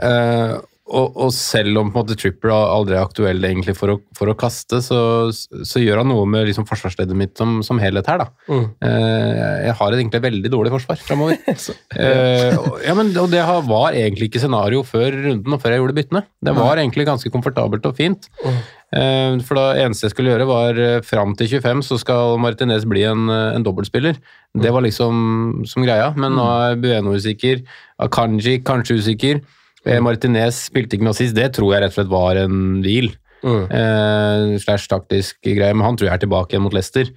Og, og selv om på en måte Tripper aldri er aktuell egentlig for å, for å kaste, så, så gjør han noe med liksom forsvarsleddet mitt som, som helhet her. da. Mm. Eh, jeg har egentlig et veldig dårlig forsvar framover. (laughs) Eh, og- ja, men, og det var egentlig ikke scenario før runden og før jeg gjorde byttene. Det var egentlig ganske komfortabelt og fint. Eh, for det eneste jeg skulle gjøre, var eh, fram til 25 så skal Martinez bli en, eh, en dobbeltspiller. Det var liksom som greia, men nå er Bueno usikker. Akanji kanskje usikker. Eh, Martinez spilte ikke noe sist, det tror jeg rett og slett var en hvil. Mm. Eh, slash taktisk greie, men han tror jeg er tilbake igjen mot Leicester.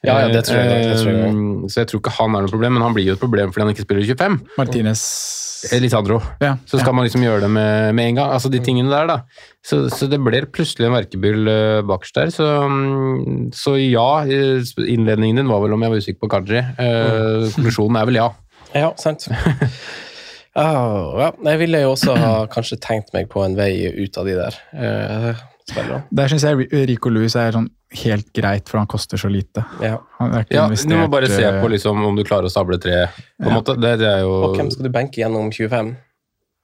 Ja, ja, det tror jeg, det tror jeg. Eh, Så jeg tror ikke han er noe problem, men han blir jo et problem fordi han ikke spiller 25. Martinez Lisandro. ja, Så skal man liksom gjøre det med, med en gang. Altså de tingene der, da. Så, så det ble plutselig en verkebyll uh, bakerst der. Så, mm, så ja, eh, innledningen din var vel om jeg var usikker på Kadri. Uh, konklusjonen er vel ja. Ja, sant. (laughs) Ah, ja. Jeg ville jo også ha kanskje tenkt meg på en vei ut av de der Eh. Der syns jeg Ri- Rico Louis er sånn helt greit, for han koster så lite. Ja. Han er ikke ja. investert Du må bare se eh, på liksom, om du klarer å stable tre, på Ja. måte. Det, det er jo Og hvem skal du benke gjennom 25?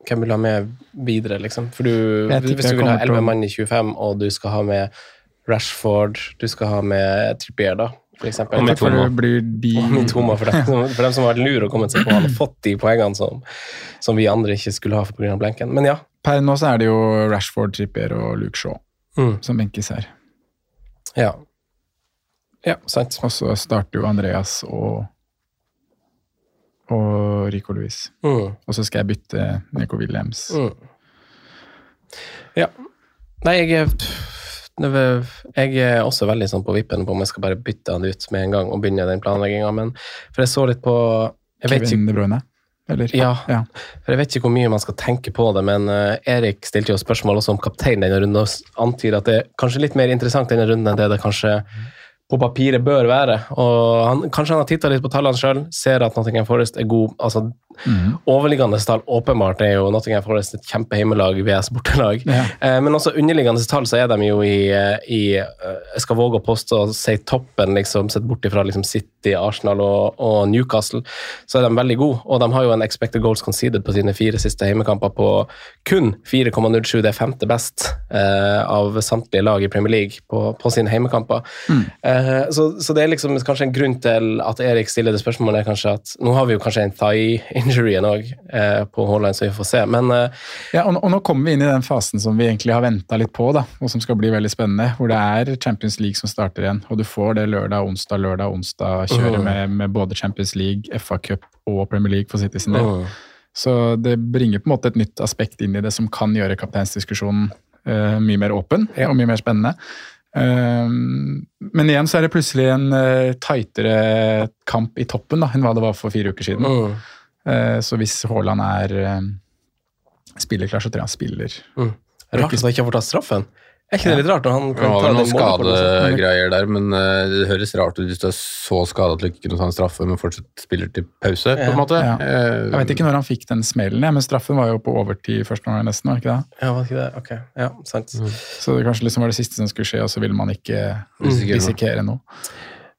hvem vil du ha med videre, liksom? For du, hvis du vil ha kommer 11 mann i 25, og du skal ha med Rashford, du skal ha med Trippier, da, for eksempel. Og Mitoma. blir de Og Mitoma, for dem, som- for dem som har vært lure og kommet seg på han og fått de poengene som, som vi andre ikke skulle ha pga. blenken. Men ja. Per nå så er det jo Rashford, Trippier og Luke Shaw Mm. som benkes her. Ja, ja sant. Og så starter jo Andreas og og Rico Louis. Mm. Og så skal jeg bytte Nico Williams. Mm. Ja. Nei, jeg jeg er også veldig sånn på vippen på om jeg skal bare bytte han ut med en gang og begynne den planlegginga, men for jeg så litt på Kevin De Bruyne, eller? Ja. ja. for jeg vet ikke hvor mye man skal tenke på det, men uh, Erik stilte jo spørsmål også om kaptein denne runden, og antyder at det er kanskje litt mer interessant denne runden enn det det kanskje på papiret bør være. Og han, kanskje han har titta litt på tallene sjøl, ser at Nottingham Forest er god. altså Mhm. Overliggende tall åpenbart er jo Nottingham Forest et kjempeheimelag, VS bortelag. Ja. Eh, men også underliggende tall så er de jo i, eh, i eh, Jeg skal våge å påstå å si toppen, liksom, sett bort ifra liksom City, Arsenal og, og Newcastle, så er de veldig gode. Og de har jo en expected goals conceded på sine fire siste heimekamper på kun 4,07. Det er femte best eh, av samtlige lag i Premier League på, på sine heimekamper. Eh, så, så det er liksom kanskje en grunn til at Erik stiller det spørsmålet, kanskje at nå har vi jo kanskje en thigh-injury òg eh, på Haaland, så vi får se. Men eh, Ja, og, og nå kommer vi inn i den fasen som vi egentlig har venta litt på, da, og som skal bli veldig spennende. Hvor det er Champions League som starter igjen, og du får det lørdag, onsdag, lørdag, onsdag Kjøre uh -huh. med, med både Champions League, FA Cup og Premier League for City sin del. mm, Så det bringer på en måte et nytt aspekt inn i det som kan gjøre kapteinsdiskusjonen uh, mye mer åpen Ja. og mye mer spennende. Eh, men igjen så er det plutselig en uh, tightere kamp i toppen da, enn hva det var for fire uker siden. mm, Eh, så hvis Haaland er spiller klar, så tror jeg han spiller. mm. Rart at han ikke har fått tatt straffen. Er ikke det litt rart når han kan ja, ta noen skadegreier der, men eh, det høres rart ut hvis du er så skada at du ikke kunne ta en straffe, men fortsatt spiller til pause, på en måte. Ja. Eh, Jeg vet ikke når han fikk den smellen, men straffen var jo på overtid første gang nesten. var ikke det? Ja, var ikke det? Ok, ja, sant. Så det kanskje liksom var det siste som skulle skje, og så ville man ikke Risikere noe.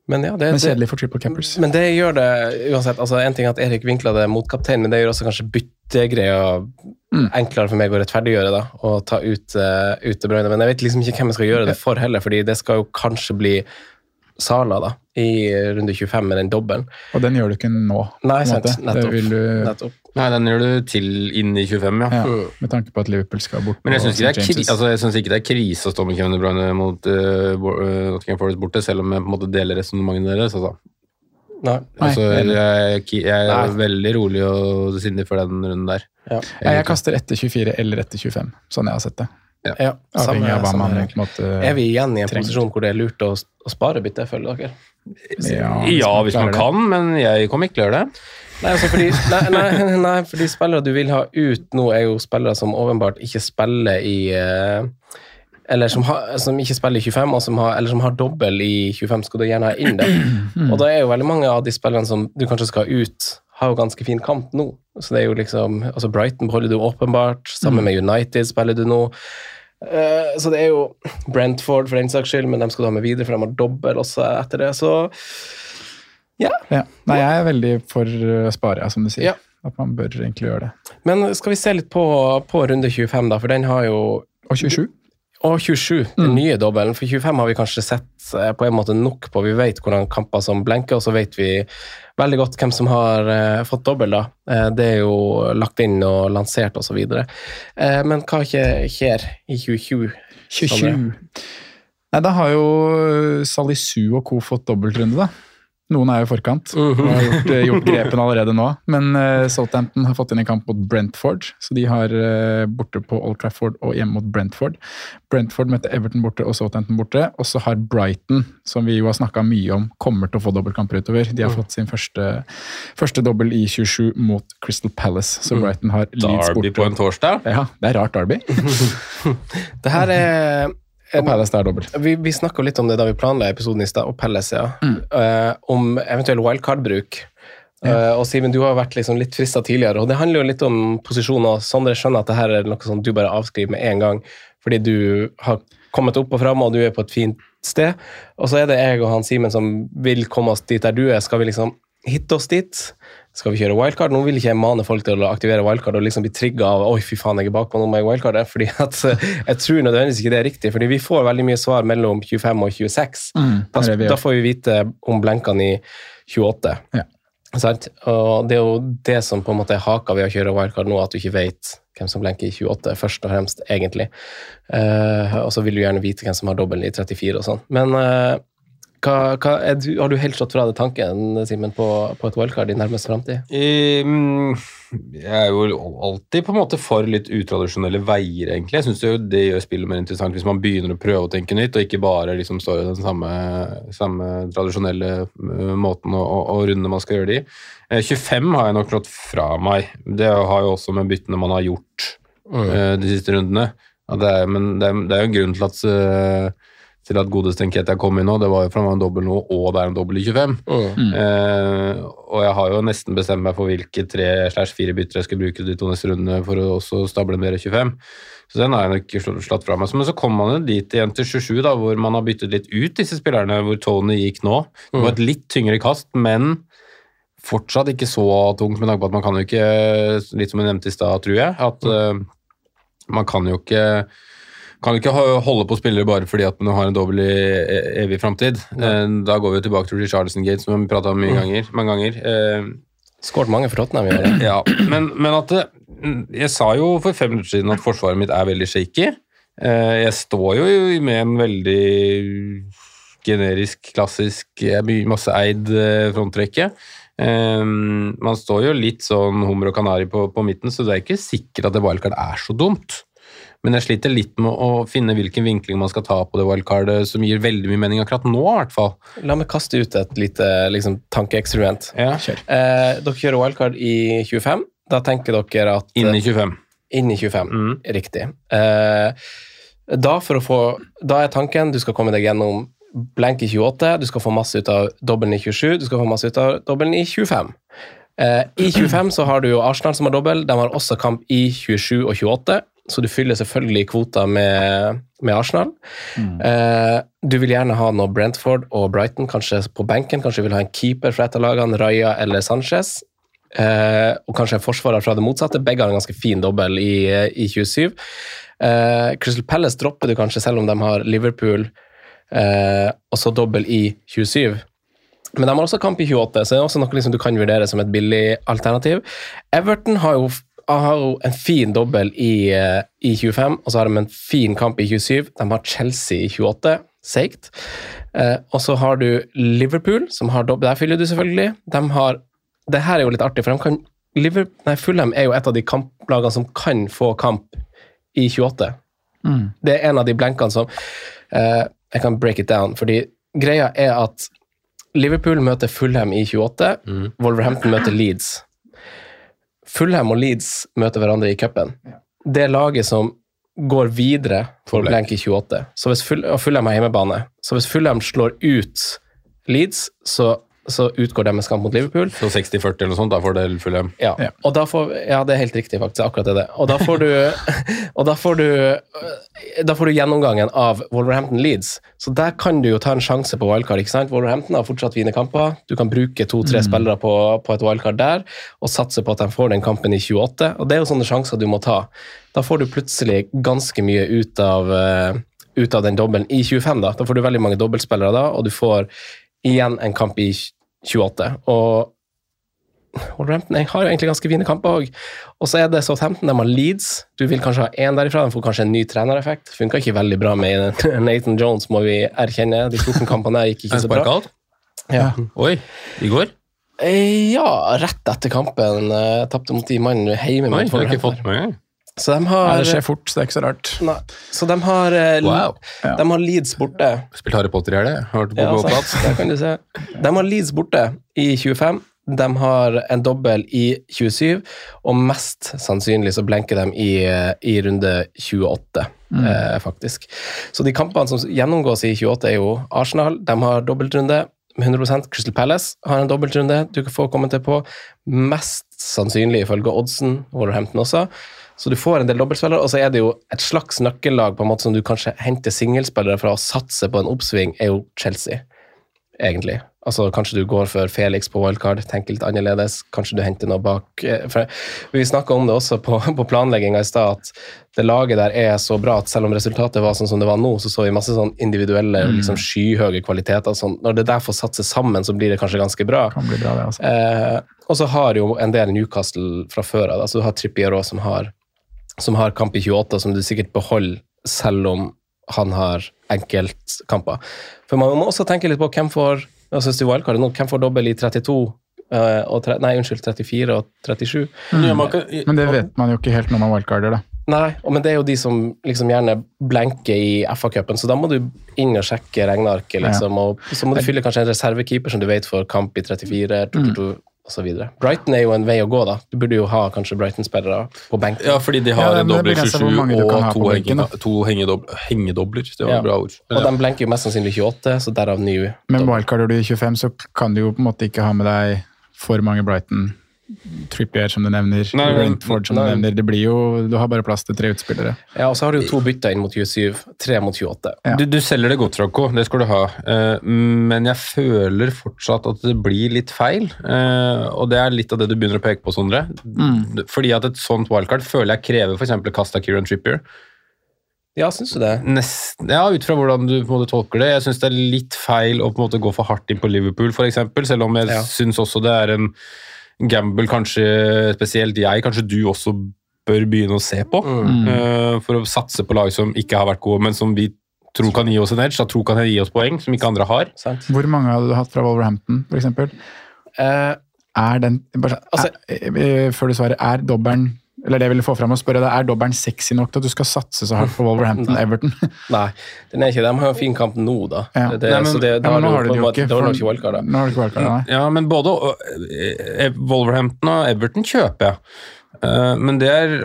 Men ja, det, Men kjedelig for triple cappers. men det gjør det uansett. altså En ting er at Erik vinkla det mot kaptein, men det gjør også kanskje byttegreia Mm. enklere for meg å rettferdiggjøre da, og ta ut, uh, ut De Bruyne. Men jeg vet liksom ikke hvem jeg skal gjøre det for heller, fordi det skal jo kanskje bli Sala da, i runde 25 med den dobbelen. Og den gjør du ikke nå. Nei, sant. Det Nettopp. Nettopp. Nei, den gjør du til inn i 25, ja. ja, med tanke på at Liverpool skal bort. Men jeg syns ikke, altså, ikke det er krise å stå med Kevin De Bruyne mot uh, Nottingham Forest borte, selv om jeg på en måte deler resonnementet deres. Altså. Nei. Altså, jeg, jeg er Nei. veldig rolig og sindig for den runden der. Ja. Jeg, jeg kaster etter 24 eller etter 25, sånn jeg har sett det. Ja, Avhengig av hva samme man regel. måte Er vi igjen i en trengt. posisjon hvor det er lurt å, å spare bytte, føler dere? Ja, Ja, hvis man kan, men jeg kommer ikke til å gjøre det. Nei, altså fordi, nei, nei, (laughs) nei, fordi spillere du vil ha ut nå, er jo spillere som åpenbart ikke spiller i eh, Eller som, har, som ikke spiller i 25, og som har, eller som har dobbel i 25, skal du gjerne ha inn det. (clears throat) Og da er jo veldig mange av de spillerne som du kanskje skal ha ut, har jo ganske fin kamp nå. Så det er jo liksom altså Brighton beholder du åpenbart, sammen med United spiller du nå. Uh, så det er jo Brentford for den saks skyld, men de skal du ha med videre, for de har dobbel også etter det. Så Ja. Nei, jeg er veldig for å spare, ja, som du sier. Ja. At man bør egentlig gjøre det. Men skal vi se litt på, på runde 25, da, for den har jo Og 27. Og 27, den nye dobbelen. For 25 har vi kanskje sett eh, på en måte nok på. Vi vet hvordan kamper som blenker, og så vet vi veldig godt hvem som har eh, fått dobbel. da. Eh, det er jo lagt inn og lansert osv. Eh, men hva skjer i 2020? 2020. Nei, da har jo Salisu og co. fått dobbeltrunde, da. Noen er jo i forkant og har gjort, eh, gjort grepen allerede nå. Men uh, Southampton har fått inn en kamp mot Brentford, så de har uh, borte på Old Trafford og hjemme mot Brentford. Brentford møter Everton borte og Southampton borte. Og så har Brighton, som vi jo har snakka mye om, kommer til å få dobbeltkamper utover. De har fått sin første, første dobbel i 27 mot Crystal Palace, så Brighton har Leeds Derby på en torsdag. Ja, det er rart Derby. (laughs) (laughs) Det her er Og Palace der dobbelt. Vi, vi snakka litt om det da vi planla episoden i stad, og Pelles, ja. Eh, om eventuell wildcard-bruk. Eh, og Simen, du har vært liksom litt frista tidligere, og det handler jo litt om posisjoner. Sondre skjønner at det her er noe som du bare avskriver med en gang, fordi du har kommet opp og fram, og du er på et fint sted. Og så er det jeg og han Simen som vil komme oss dit der du er. Skal vi liksom hitte oss dit? Skal vi kjøre wildcard? Nå vil ikke jeg mane folk til å aktivere wildcard og liksom bli trigga av oi fy faen, jeg er bakpå, nå må jeg wildcarde. fordi at (laughs) jeg tror nødvendigvis ikke det er riktig. fordi vi får veldig mye svar mellom 25 og 26. Mm, Da, da får vi vite om blenkene i 28. Ja. Og det er jo det som på en måte er haka ved å kjøre wildcard nå, at du ikke vet hvem som blenker i 28, først og fremst, egentlig. Uh, og så vil du gjerne vite hvem som har dobbel i 34 og sånn. Men eh, hva, hva du, har du helt slått fra deg tanken, Simen, på, på et wildcard i nærmeste framtid? Um, jeg er jo alltid på en måte for litt utradisjonelle veier, egentlig. Jeg syns det gjør spillet mer interessant hvis man begynner å prøve å tenke nytt, og ikke bare liksom står i den samme, samme tradisjonelle uh, måten og, og, å runde man skal gjøre det i. Eh, 25 har jeg nok slått fra meg. Det har jo også med byttene man har gjort mm. de siste rundene. Det er, men det er, det er jo en grunn til at til at godeste Nketia kom inn nå, det var jo for han var en dobbel nå, og det er en dobbel i 25. Eh, og jeg har jo nesten bestemt meg for hvilke tre slash fire bytter jeg skal bruke de to neste rundene for å også stable mer 25. Så den har jeg nok slått fra meg. Men så kom man jo dit igjen til 27, da, hvor man har byttet litt ut disse spillerne, hvor Tony gikk nå. Det var et litt tyngre kast, men fortsatt ikke så tungt, med tanke på at man kan jo ikke, litt som jeg nevnte i stad, tror jeg, at uh, man kan jo ikke kan ikke holde på spillere bare fordi at man har en dobbel i e- evig framtid. Ja. Da går vi tilbake til Richardson Gate, som vi har prata om mye ganger, mange ganger. Eh, Skåret mange for Tottenham i år. ja, men, men at det, Jeg sa jo for fem minutter siden at forsvaret mitt er veldig shaky. Eh, Jeg står jo med en veldig generisk, klassisk, jeg masse eid eh, frontrekke. Eh, Man står jo litt sånn hummer og kanari på, på midten, så det er ikke sikkert at det wildcard er så dumt. Men jeg sliter litt med å finne hvilken vinkling man skal ta på det wildcardet som gir veldig mye mening akkurat nå, i hvert fall. La meg kaste ut et lite liksom, tankeeksperiment. Ja. Eh, dere kjører wildcard i 25. Da tenker dere at Inn i 25. Inn i 25, Mm. riktig. Eh, da, for å få, da er tanken du skal komme deg gjennom blank i 28, du skal få masse ut av dobbelen i 27, du skal få masse ut av dobbelen i 25. Eh, I 25 så har du jo Arsenal som har dobbel, de har også kamp i 27 og 28, så du fyller selvfølgelig kvota med, med Arsenal. Eh, du vil gjerne ha noe Brentford og Brighton, kanskje på benken, kanskje du vil ha en keeper fra et av lagene, Raja eller Sanchez. Eh, og kanskje en forsvarer fra det motsatte. Begge har en ganske fin dobbel i, i 27. Eh, Crystal Palace dropper du kanskje, selv om de har Liverpool eh, og så dobbel i 27. Men de har også kamp i 28, så det er også noe liksom du kan vurdere som et billig alternativ. Everton har jo, har jo en fin dobbel i, eh, i 25, og så har de en fin kamp i 27. De har Chelsea i 28, seigt. Eh, og så har du Liverpool, som har dobbel. Der fyller du selvfølgelig. De har, det her er jo litt artig, for de kan, Liverpool, nei, Fulham er jo et av de kamplagene som kan få kamp i 28. Det er en av de blenkene som eh, Jeg kan break it down, fordi greia er at Liverpool møter Fulham i 28, Wolverhampton møter Leeds. Fulham og Leeds møter hverandre i cupen. Det er laget som går videre for blank. i 28. Så hvis Ful og Fulham har hjemmebane. Så hvis Fulham slår ut Leeds, så, så utgår deres kamp mot Liverpool. Så 60-40 eller noe sånt, da får det Fulham. Ja, Ja. og da får, ja, det er helt riktig, faktisk. Akkurat det. er det. Og da får du, (laughs) og da får du, da får du gjennomgangen av Wolverhampton Leeds. Så der kan du jo ta en sjanse på wildcard. ikke sant? Wolverhampton har fortsatt fine kamper. Du kan bruke to-tre spillere på, på et wildcard der, og satse på at de får den kampen i 28. Og det er jo sånne sjanser du må ta. Da får du plutselig ganske mye ut av, eh, ut av den dobbelen i 25. Da Da får du veldig mange dobbeltspillere da, og du får igjen en kamp i 28. Og Wolverhampton har jo egentlig ganske fine kamper òg. Og så er det Southampton, de har Leeds. Du vil kanskje ha én derifra, de får kanskje en ny trenereffekt. Funka ikke veldig bra med (laughs) Nathan Jones, må vi erkjenne. De 14 kampene gikk ikke (laughs) så bra. Ja. Oi, i går? Eh, ja, rett etter kampen. Uh, Tapte mot de mannene hjemme. Oi, mot det har jeg ikke fått med meg. Så de Nei, det skjer fort, så det er ikke så rart. Nei, så de har, eh, Wow. Ja. de har Leeds borte. Spilt Harry Potter i helga, Hørt på Ja, se. De har Leeds borte i 25. De har en dobbel i 27, og mest sannsynlig så blenker de i, i runde 28, eh, faktisk. Så de kampene som gjennomgås i 28, er jo Arsenal. De har dobbeltrunde. 100% Crystal Palace har en dobbeltrunde du kan få komme til på. Mest sannsynlig ifølge oddsen, Wolverhampton også. Så du får en del dobbeltspillere, og så er det jo et slags nøkkellag på en måte som du kanskje henter singelspillere fra å satse på en oppsving, er jo Chelsea. egentlig. Altså Kanskje du går for Felix på wildcard, tenker litt annerledes. Kanskje du henter noe bak eh, for Vi snakka om det også på, på planlegginga i stad, at det laget der er så bra at selv om resultatet var sånn som det var nå, så så vi masse sånn individuelle, liksom skyhøye kvaliteter. Sånn. Når det der får satse sammen, så blir det kanskje ganske bra. Kan bli bra, det, altså. Eh, og så har jo en del Newcastle fra før av. Altså du har Trippier òg, som har, som har kamp i 28, som du sikkert beholder selv om han har enkeltkamper. For man må også tenke litt på hvem får altså hvis du wildcard nå, hvem får dobbel i 32 eh, og tre, Nei, unnskyld, 34 og 37. Men gjør man ikke- Men det vet man jo ikke helt når man wildcarder, da. Nei, og men det er jo de som liksom gjerne blenker i FA-cupen, så da må du inn og sjekke regnearket, liksom, og så må du fylle kanskje en reservekeeper som du vet får kamp i 34, 22, videre. Brighton er jo en vei å gå, da. Du burde jo ha kanskje Brighton-spillere på benken. Ja, fordi de har ja, dobbel 27 mange du kan ha og to, benken, henge, to hengedobler. hengedobler. Det var Ja. et bra ord. Og de blenker jo mest sannsynlig 28, så derav ny Men wildcarder du i 25, så kan du jo på en måte ikke ha med deg for mange Brighton. Trippier, som du nevner. Nei, men- Brentford, som nei. du nevner. Det blir jo, du har bare plass til tre utspillere. Ja, og så har du jo to bytter inn mot 27, tre mot 28. Ja. Du, du selger det godt, Rocco, det skal du ha. Eh, men jeg føler fortsatt at det blir litt feil. Eh, og det er litt av det du begynner å peke på, Sondre. Fordi at et sånt wildcard føler jeg krever f.eks. Casta Kieran Trippier. Ja, syns du det? Nest, ja, ut fra hvordan du på en måte tolker det. Jeg syns det er litt feil å på en måte gå for hardt inn på Liverpool, f.eks. Selv om jeg Ja. syns også det er en gamble kanskje spesielt jeg, kanskje du også bør begynne å se på. Mm. Uh, for å satse på lag som ikke har vært gode, men som vi tror kan gi oss en edge, da tror kan gi oss poeng, som ikke andre har. Sant? Hvor mange hadde du hatt fra Wolverhampton, f.eks.? Uh, Er den bare, Altså- er, eh, Før du svarer, er dobbelen eller det jeg ville få fram og spørre deg, Er dobbelen sexy nok til at du skal satse så hardt på Wolverhampton-Everton? (laughs) (laughs) nei, den er ikke det. De har jo en fin kamp nå, da. Ja. Det, Nei, men- så det, Ja, men nå har de jo ikke. wildcard, da. Nå har du ikke wildcard, nei. Ja, men både eh, Wolverhampton og Everton kjøper jeg. Eh, men det er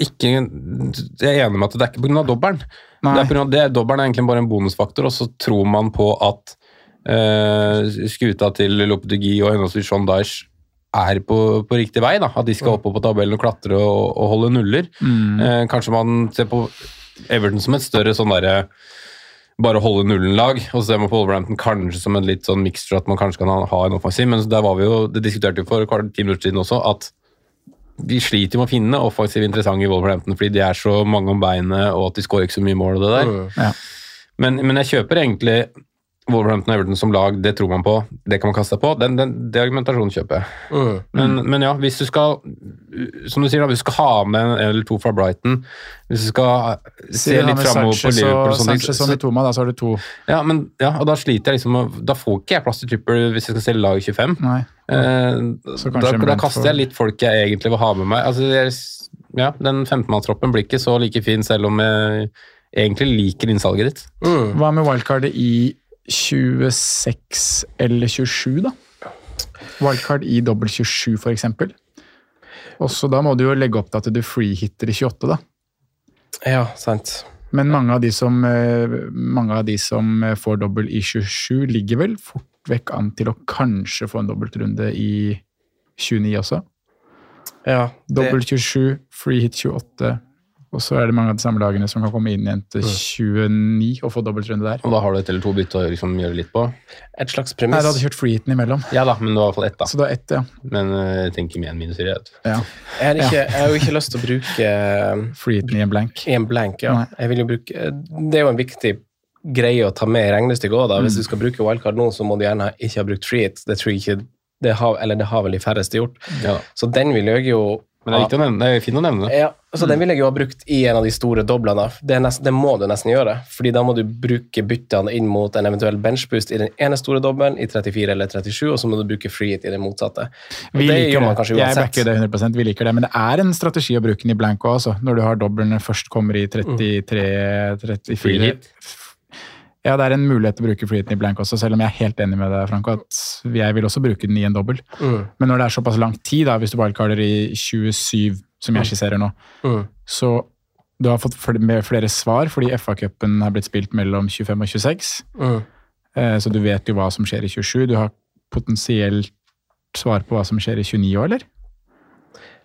ikke Jeg er enig med at det er ikke pga. dobbelen. Nei. Det er, på grunn av det, dobbelen er egentlig bare en bonusfaktor, og så tror man på at uh, skuta til Lopetegui og henholdsvis Sean Dyche er på, på riktig vei. da, At de skal opp på tabellen og klatre og, og holde nuller. Mm. Eh, kanskje man ser på Everton som et større sånn derre bare holde nullen-lag, og så ser man på Wolverhampton kanskje som en litt sånn mixture at man kanskje kan ha, en offensiv, men der var vi jo, det diskuterte vi for ti minutter siden også, at vi sliter med å finne offensiv interessante i Wolverhampton, fordi de er så mange om beinet, og at de skårer ikke så mye mål og det der. Mm. Ja. Men, men jeg kjøper egentlig Wolverhampton og Everton som lag, det tror man på, det kan man kaste seg på. Den, den, det argumentasjonen kjøper jeg. Mm. Men, men ja, hvis du skal som du sier da, hvis du skal ha med en eller to fra Brighton, hvis du skal se litt framover på Liverpool og sånt, Sanchez og så- Mitoma, da så har du to. ja, men, ja, og da sliter jeg liksom Da får ikke jeg plass til Tripper hvis jeg skal selge lag i 25. Nei. Eh, Så da, da kaster jeg litt folk jeg egentlig vil ha med meg. Altså, jeg, ja, Den 15-mannstroppen blir ikke så like fin, selv om jeg egentlig liker innsalget ditt. Mm. Hva med wildcardet i 26 eller 27, da? Wildcard i dobbel 27, for eksempel. Også da må du jo legge opp til at du freehitter i 28, da. Ja, sant. Men mange av de som, eh, mange av de som eh, får dobbel i 27, ligger vel fort vekk an til å kanskje få en dobbeltrunde i 29 også. Ja, det, Dobbel 27, freehit 28, og så er det mange av de samme lagene som kan komme inn igjen til 29 og få dobbeltrunde der. Og da har du et eller to bytte å liksom gjøre litt på. et slags premiss. Nei, du hadde kjørt free hiten imellom. Ja da, men det var i hvert fall ett, da. Så da ett, ja. Men eh, jeg tenker med en minus fire. ja. Jeg har, ikke, jeg har jo ikke lyst til å bruke Freeheaten (laughs) Free hiten i en blank. I en blank. Ja. Nei. Jeg vil jo bruke, det er jo en viktig greie å ta med i regnestykket òg. da. Hvis du skal bruke wildcard nå, så må du gjerne ikke ha brukt freeheat. Det tror jeg ikke det har, eller det har vel de færreste gjort. Ja. Så den vil jeg jo Men det er, viktig å nevne, det er fint å nevne det. Ja, så Mm. Den vil jeg jo ha brukt i en av de store doblene. Det, er nesten, det må du nesten gjøre, fordi da må du bruke byttene inn mot en eventuell benchboost i den ene store dobbelen, i 34 eller 37, og så må du bruke freehit i det motsatte. Og Vi det liker gjør man det. kanskje Jeg backer det 100% vi liker det, men det er en strategi å bruke den i blank altså. når du har doblene først kommer i 33-34 Free hit. Ja, det er en mulighet til å bruke freehiten i blank også, selv om jeg er helt enig med deg, Franco, at jeg vil også bruke den i en dobbel. Mm. Men når det er såpass lang tid, da, hvis du wildcarder i 27, som jeg skisserer nå, Mm. så du har fått fl- med flere svar, fordi FA-cupen har blitt spilt mellom 25 og 26. Mm. Eh, Så du vet jo hva som skjer i 27. Du har potensielt svar på hva som skjer i 29 òg, eller?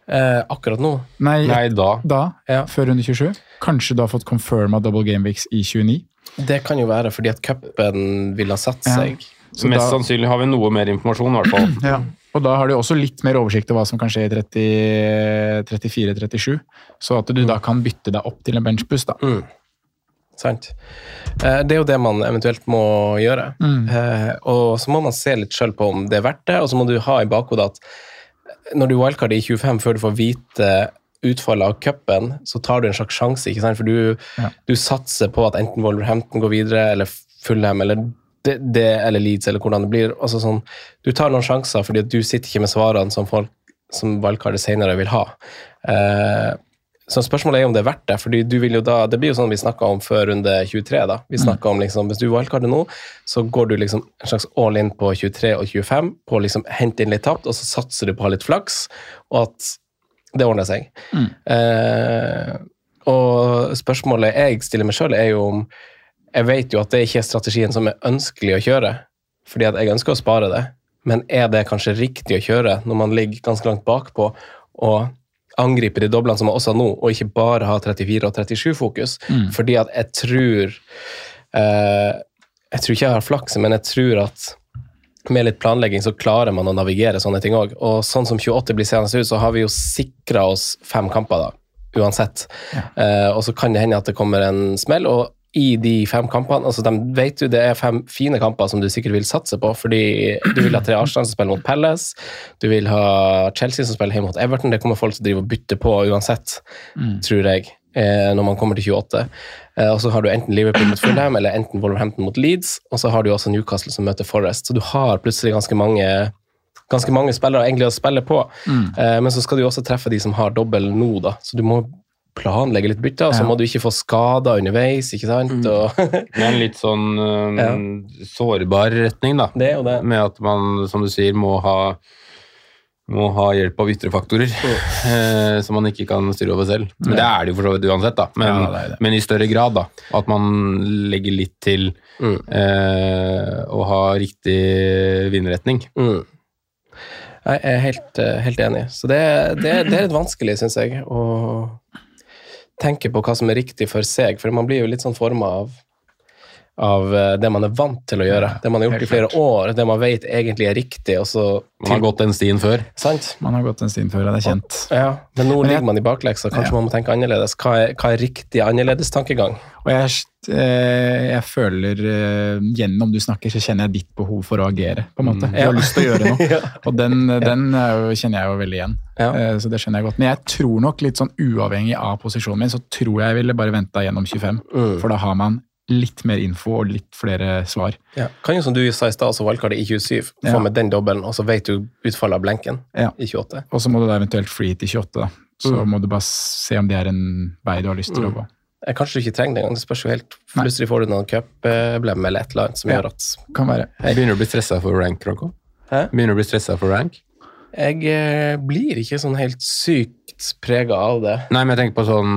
Eh, akkurat nå Nei, Nei, da. da, Ja. før runde 27. Kanskje du har fått confirma double game weeks i 29. Det kan jo være fordi at cupen vil ha satt Ja. seg. Så Mest da- sannsynlig har vi noe mer informasjon, i hvert fall. (clears throat) Ja. Og da har du også litt mer oversikt over hva som kan skje i 34-37, så at du da kan bytte deg opp til en benchbuss, da. Mm. Sant. Eh, Det er jo det man eventuelt må gjøre. Mm. Og så må man se litt sjøl på om det er verdt det, og så må du ha i bakhodet at når du wildcarder i 25 før du får vite utfallet av cupen, så tar du en slags sjanse, ikke sant? for du, Ja. du satser på at enten Wolverhampton går videre, eller Fulham, eller det, det, eller Leeds, eller hvordan det blir. Altså sånn, du tar noen sjanser, fordi du sitter ikke med svarene som folk som valgkartet senere vil ha. Eh, så spørsmålet er om det er verdt det, fordi du vil jo da, det blir jo sånn vi snakka om før runde 23. da. Vi snakket om liksom, Hvis du valgkartet nå, så går du liksom en slags all in på 23 og 25 på å liksom hente inn litt tapt, og så satser du på å ha litt flaks, og at det ordner seg. Eh, og spørsmålet jeg stiller meg sjøl, er jo om Jeg vet jo at det ikke er strategien som er ønskelig å kjøre, fordi at jeg ønsker å spare det, men er det kanskje riktig å kjøre når man ligger ganske langt bakpå og angriper de doblene som man også nå, og ikke bare har 34 og 37-fokus? Fordi at jeg tror eh, Jeg tror ikke jeg har flaks, men jeg tror at med litt planlegging så klarer man å navigere sånne ting òg. Og sånn som 28 blir seende ut, så har vi jo sikra oss fem kamper, da. Uansett. Eh, og så kan det hende at det kommer en smell. og i de fem kampene, altså de vet du det er fem fine kamper som du sikkert vil satse på, fordi du vil ha tre Arsenal som spiller mot Palace, du vil ha Chelsea som spiller hjemme mot Everton, det kommer folk til å drive og bytte på uansett, tror jeg, når man kommer til 28. Eh, og så har du enten Liverpool mot Fulham, eller enten Wolverhampton mot Leeds, og så har du også Newcastle som møter Forest, så du har plutselig ganske mange ganske mange spillere egentlig å spille på, eh, men så skal du også treffe de som har dobbel nå, da, så du må planlegge litt bytter, og så Ja. må du ikke få skader underveis, ikke sant? Og, (laughs) Det er en litt sånn øhm, sårbar retning, da. det er jo det. Med at man, som du sier, må ha, må ha hjelp av ytre faktorer eh, som man ikke kan styre over selv. Men det er det jo for så vidt uansett, da. Men, Ja, det det. men i større grad, da. At man legger litt til Mm. eh, å ha riktig vindretning. Mm. Jeg er helt, eh, helt enig. Så det, det, det er litt vanskelig, syns jeg, å tenke på hva som er riktig for seg, for man blir jo litt sånn forma av av eh, det man er vant til å gjøre. Det man har gjort i flere år, det man vet egentlig er riktig. og så Man har gått den stien før. Sant? Man har gått den stien før, og det er kjent. Ja, men nå Men jeg- ligger man i bakleksa. Kanskje Ja. man må tenke annerledes. Hva er, hva er riktig annerledes tankegang? Og jeg, eh, jeg føler eh, Gjennom du snakker, så kjenner jeg ditt behov for å agere. på en måte. Du Ja. har lyst til å gjøre (laughs) noe. Ja. Og den, den er jo, kjenner jeg jo veldig igjen. Ja. Eh, Så det skjønner jeg godt. Men jeg tror nok litt sånn uavhengig av posisjonen min, så tror jeg jeg ville bare venta gjennom 25. Mm. For da har man litt mer info og litt flere svar. Ja. Kan jo som du sa i stad, så wildcardet i 27, få Ja. med den dobbelen, og så vet du utfallet av blenken Ja. i 28. Og så må du da eventuelt free til 28. da. Så Mm. må du bare se om det er en vei du har lyst til å gå. Kanskje du ikke trenger det engang. Det spørs jo helt. Plutselig får du noen cupeblem eller et eller annet som Ja. gjør at Kan være. Jeg begynner å bli stressa for rank, Rocco. Hæ? Begynner å bli stressa for rank. Jeg eh, blir ikke sånn helt sykt prega av det. Nei, men jeg tenker på sånn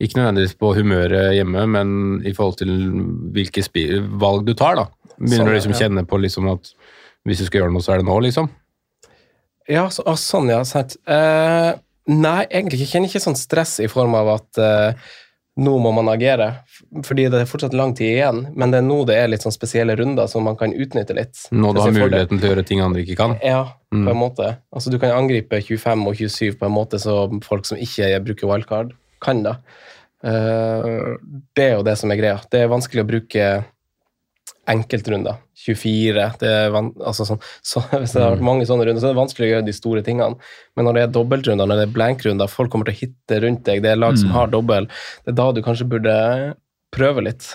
Ikke nødvendigvis på humøret hjemme, men i forhold til hvilke valg du tar, da. Begynner Sånn, du liksom ja. kjenne på liksom at hvis du skal gjøre noe, så er det nå, liksom. Ja, så, sånn, ja. Sant. Eh, nei, egentlig. Jeg kjenner ikke sånn stress i form av at eh, nå må man agere, fordi det er fortsatt lang tid igjen. Men det er nå det er litt sånn spesielle runder som man kan utnytte litt. Nå du har fordel. muligheten til å gjøre ting andre ikke kan. Ja, Mm. på en måte. Altså, du kan angripe 25 og 27 på en måte som folk som ikke bruker wildcard, kan da. Eh, det er jo det som er greia. Det er vanskelig å bruke enkeltrunder. 24 det er altså sånn, så, (laughs) Hvis det har vært mange sånne runder, så er det vanskelig å gjøre de store tingene. Men når det er dobbeltrunder, når det er blankrunder, folk kommer til å hitte rundt deg, det er lag som har dobbel, det er da du kanskje burde prøve litt.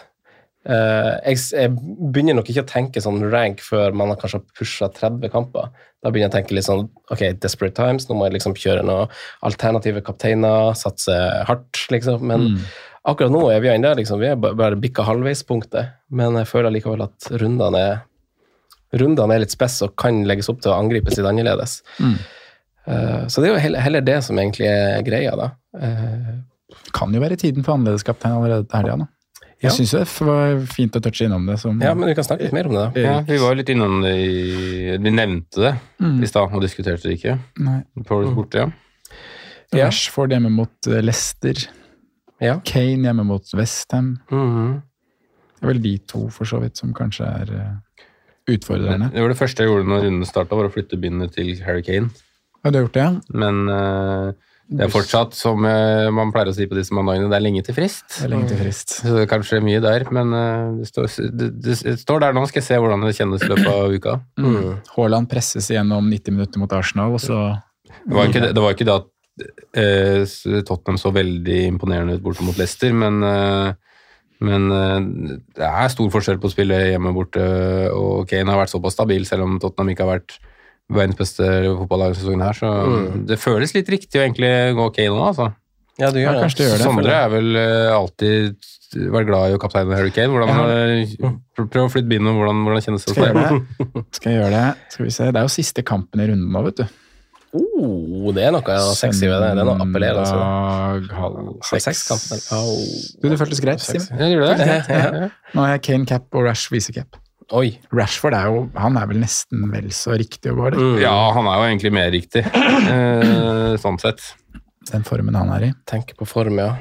Uh, jeg, jeg begynner nok ikke å tenke sånn rank før man har kanskje pusha 30 kamper. Da begynner jeg å tenke litt sånn ok, desperate times, nå må jeg liksom kjøre noen alternative kapteiner, satse hardt, liksom. Men akkurat nå er vi ennå liksom, vi er bare bikka halvveispunktet. Men jeg føler likevel at rundene er, rundene er litt spess og kan legges opp til å angripes litt annerledes. Eh, så det er jo heller, heller det som egentlig er greia, da. Uh, Kan jo være tiden for annerledeskaptein allerede til helga. da. Jeg Ja. syns det var fint å touche innom det. Som, ja, men vi kan snakke litt mer om det. da. Ja, vi var litt innom det i Vi nevnte det Mm. i stad og diskuterte det ikke. Nei. Forest borte, ja. Ja. Rashford hjemme mot eh, Leicester. Ja. Kane hjemme mot Westham. Mhm. Det er vel de to, for så vidt, som kanskje er eh, utfordrende. Det var det første jeg gjorde når runden starta, var å flytte bindet til Harry Kane. Har du gjort det? ja? Men eh, det er fortsatt, som eh, man pleier å si på disse mandagene, det er lenge til frist. Det er lenge til frist. Så det er kanskje mye der, men eh, det står, det, det, står der nå. Skal jeg se hvordan det kjennes i løpet av uka. Mm. Haaland presses igjennom 90 minutter mot Arsenal, og så Det var ikke det, det, var ikke det at eh, Tottenham så veldig imponerende ut borte mot Leicester, men, eh, men eh, det er stor forskjell på å spille hjemme borte, og Kane har vært såpass stabil, selv om Tottenham ikke har vært verdens beste fotballag denne sesongen her, så det føles litt riktig å egentlig gå Kane nå, altså. Ja, du gjør ja, det det. Sondre er vel eh, alltid vært glad i å kapteine Harry Kane. Hvordan, ja. pr- prøv å flytte bindet, hvordan, hvordan kjennes det det. Skal jeg gjøre det? Skal vi se. Det er jo siste kampen i runden nå, vet du. Oh, det er noe sexy ved det. Det er noe appellerende. altså. Halv Halv seks oh. Du, det føltes greit, Simen. Ja, det? Ja, (laughs) ja. Nå har jeg Kane cap og Rash visecap. Oi. Rashford er jo Han er vel nesten vel så riktig å gå, eller? Mm. Ja, han er jo egentlig mer riktig, (clears throat) eh, sånn sett. Den formen han er i. Tenker på form, ja.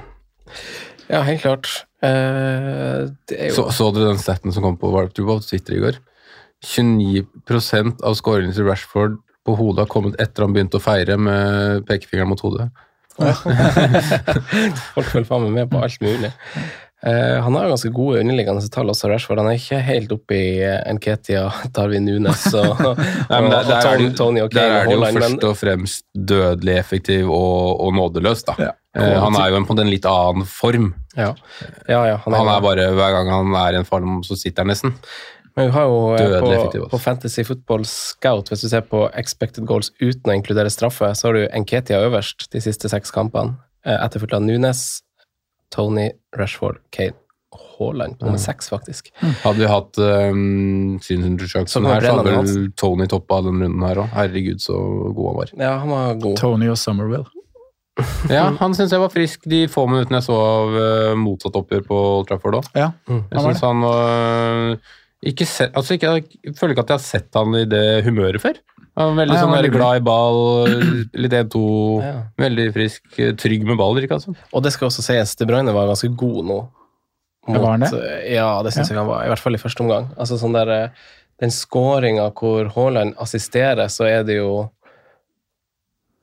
Ja, helt klart. Eh, det er jo Så, så dere den staten som kom på, var det på Twitter i går? 29% av skåringene til Rashford på hodet har kommet etter han begynte å feire med pekefingeren mot hodet. (laughs) Folk følger faen meg med på alt mulig. Eh, han har jo ganske gode underliggende tall også, Rashford. Han er ikke helt oppe i uh, Nketia, Darwin Nunes (laughs) og, Nei, men der, der, er Tony, og der er det jo først og fremst dødelig effektiv og, og nådeløs, da. Ja. Eh, han er jo på en litt annen form. ja. ja, ja, han er, Han er bare, Hver gang han er i en form, så sitter han nesten. Men vi har jo eh, på, på Fantasy Football Scout, hvis du ser på expected goals uten å inkludere straffe, så har du Nketia øverst de siste seks kampene, eh, etterfulgt av Nunes, Tony, Rashford, Kane Haaland på nummer seks, faktisk. Hadde vi hatt um, Jackson her, så hadde vel Tony toppa den runden her òg. Herregud, så god han var. Ja, han var god. Tony og Summerville. Ja, han syns jeg var frisk de få minuttene jeg så av uh, motsatt oppgjør på Old Trafford òg. Ja, Jeg han var synes han var ikke se, altså ikke, Jeg føler ikke at jeg har sett han i det humøret før. Han var veldig Nei, han sånn var glad i ball, (clears throat) litt 1-2, Ja. veldig frisk, trygg med ball, ikke altså. Og det skal også sies, De Bruyne var ganske god nå. Mot, var han det? Ja, det syns jeg han var. I hvert fall i første omgang. Altså sånn der, eh, Den skåringa hvor Haaland assisterer, så er det jo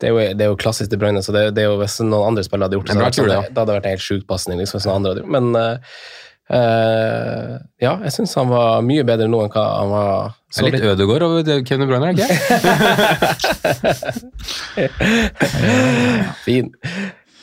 det er, jo, det er jo klassisk De Bruyne, så det, det er jo hvis noen andre spillere hadde gjort det, så hadde det, det hadde vært en helt sjuk pasning. Liksom, hvis noen andre hadde gjort. Men uh, uh, ja, jeg syns han var mye bedre nå enn hva han var Er litt Ødegård over Kevin De Bruyne, er det ikke? Fin.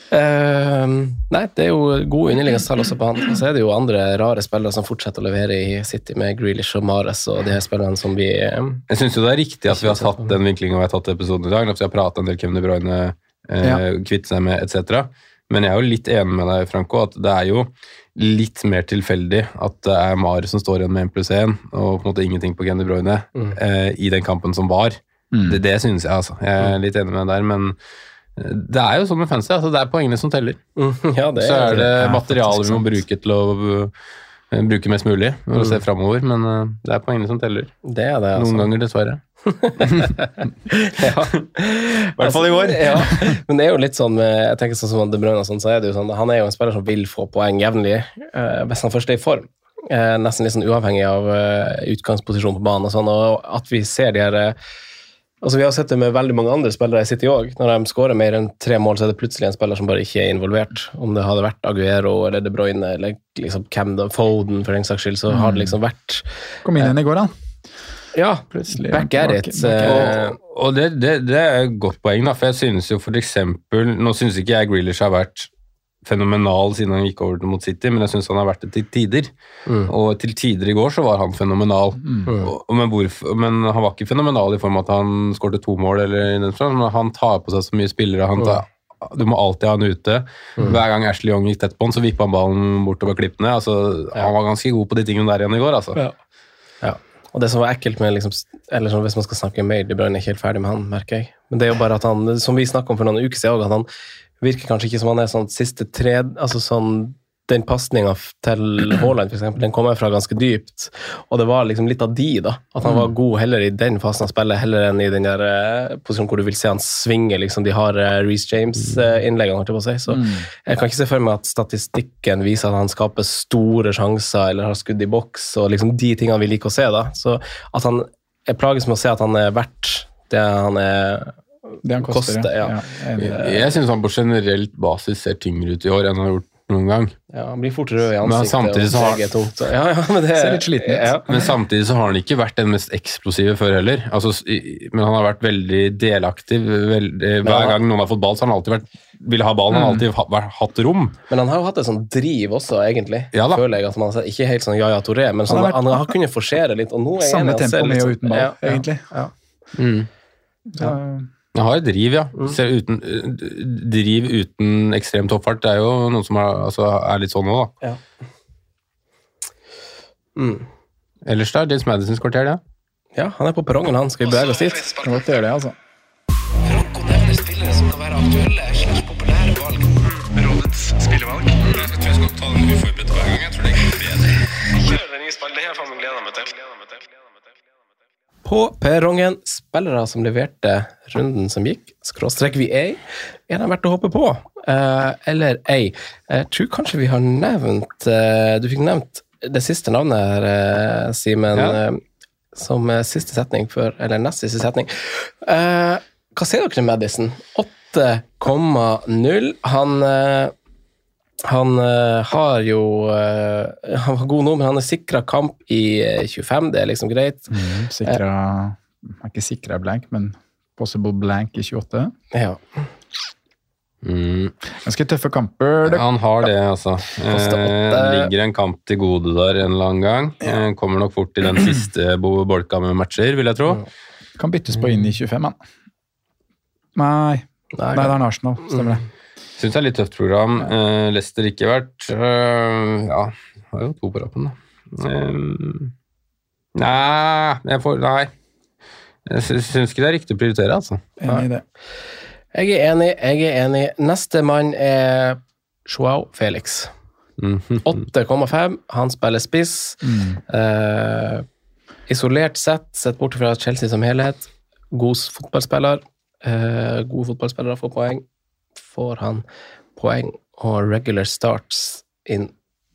Uh, nei, det er jo gode underliggende også på han. Så er det jo andre rare spillere som fortsetter å levere i City, med Grealish og Mares og de her spillerne som vi uh, Jeg syns jo det er riktig at vi har tatt den vinklinga vi har tatt i episoden i dag, at vi har prata en del Kevin De Bruyne, uh, Ja. kvitte seg med etc. Men jeg er jo litt enig med deg, Franco, at det er jo litt mer tilfeldig at det er Mare som står igjen med 1 pluss 1, og på en måte ingenting på Kevin Broyne Mm. eh, i den kampen som var. Mm. Det, det synes jeg, altså. Jeg er litt enig med deg der, men eh, det er jo sånn med fancy, altså det er poengene som teller. (laughs) Ja, det Så er det er materialet vi må bruke til å bruke mest mulig å se framover, men eh, det er poengene som teller. det, er det altså. Noen ganger, dessverre. (laughs) ja. (laughs) I hvert fall i år. ja. Men det er jo litt sånn med jeg tenker sånn som De Bruyne og sånn, så er det jo sånn, Han er jo en spiller som vil få poeng jevnlig, eh, hvis han først er i form. Eh, nesten litt sånn uavhengig av eh, utgangsposisjon på banen og sånn. Og at vi ser de her eh, Altså Vi har sett det med veldig mange andre spillere i City òg. Når de skårer mer enn tre mål, så er det plutselig en spiller som bare ikke er involvert. Om det hadde vært Aguero eller De Bruyne eller liksom Camden, Foden, for den saks skyld, så har det liksom vært Kom inn igjen i går, da. Ja, Plutselig. back at it. Eh, Og, og det, det, det er et godt poeng, da, for jeg synes jo for eksempel Nå synes ikke jeg Grealish har vært fenomenal siden han gikk over mot City, men jeg synes han har vært det til tider. Mm. Og til tider i går så var han fenomenal. Mm. og men, hvorfor, men han var ikke fenomenal i form av at han skårte to mål, eller noe sånt, men han tar på seg så mye spillere. Han tar, Du må alltid ha han ute. Hver gang Ashley Young gikk tett på han, så vippa han ballen bortover klippene. Altså, Han var ganske god på de tingene der igjen i går, altså. Ja. Ja. Og det som var ekkelt med liksom, eller sånn, Hvis man skal snakke mer, De Bruyne er ikke helt ferdig med han, merker jeg. Men det er jo bare at han, som vi snakket om for noen uker siden, at han virker kanskje ikke som han er sånn siste tre Altså sånn den pasninga til Haaland, den kommer fra ganske dypt. Og det var liksom litt av de, da. At han var god heller i den fasen av spillet, heller enn i den der eh, posisjonen hvor du vil se han svinge liksom de harde Reece James-innleggene, holdt jeg på si. Så jeg kan ikke se for meg at statistikken viser at han skaper store sjanser eller har skudd i boks, og liksom de tingene vi liker å se, da. Så at han jeg plages med å se at han er verdt det han er Det han koster, Koster, ja. ja. Jeg syns han på generelt basis ser tyngre ut i år enn han har gjort noen gang. Ja, han blir fort rød i ansiktet. Men, Ja, ja, men. Ja. Men samtidig så har han ikke vært den mest eksplosive før heller. Altså, men han har vært veldig delaktiv. Veldig, hver gang noen har fått ball, så har han alltid vært, ville ha ballen. Han har alltid ha, vært, hatt rom. Men han har jo hatt et sånn driv også, egentlig. Ja da. Føler jeg at man har Ikke helt sånn Yaya Toré, men sånn, har han, har kunnet forsere litt. Og nå er Samme han tempo med og sånn- uten ball, ja, ja, egentlig. Ja. Så, Han har driv, ja. Ser uten, driv uten ekstrem toppfart. Det er jo noen som er, altså, er litt sånn nå, da. Mm. Ellers da, James Madisons kvarter, det. ja, han er på perrongen, han. Skal vi bevege oss dit? kan godt gjøre det, altså. Rocco nevner spillere som kan være aktuelle slags populære valg. Rådets spillevalg. Jeg tror jeg skal ta den uforberedt hver gang. Jeg tror det er bedre. Kjør den nye. Det har faen meg gleda meg til. På perrongen, spillere som leverte runden som gikk, skråstrek vi ei. Er de verdt å hoppe på, eh, eller ei? Jeg tror kanskje vi har nevnt eh, Du fikk nevnt det siste navnet her, eh, Simen, Ja. eh, som siste setning før Eller nest siste setning. Eh, hva ser dere til Madison? 8,0. Han eh, han uh, har jo uh, (laughs) Han var god nå, men han er sikra kamp i uh, 25. Det er liksom greit. Sikra Er ikke sikra blank, men possible blank i 28. Ja. Mm. Ganske tøffe kamper. Det Han har det, altså. Eh, ligger en kamp til gode der en eller annen gang. Ja. kommer nok fort i den siste (clears throat) bo- bolka med matcher, vil jeg tro. kan byttes på inn i 25, han. Nei, Nei, nei, det er en Arsenal. Stemmer det. Syns det er litt tøft program. Uh, Leicester ikke vært Uh, Ja, har jo to på rappen, da. Um, nei, jeg får Nei. Jeg sy- syns ikke det er riktig å prioritere, altså. Enig i det. Jeg er enig, jeg er enig. Neste mann er Joao Felix. Mhm. 8,5. Han spiller spiss. Eh, isolert sett, sett bort fra Chelsea som helhet, god fotballspiller. Uh, gode fotballspillere får poeng. Får han poeng og regular starts in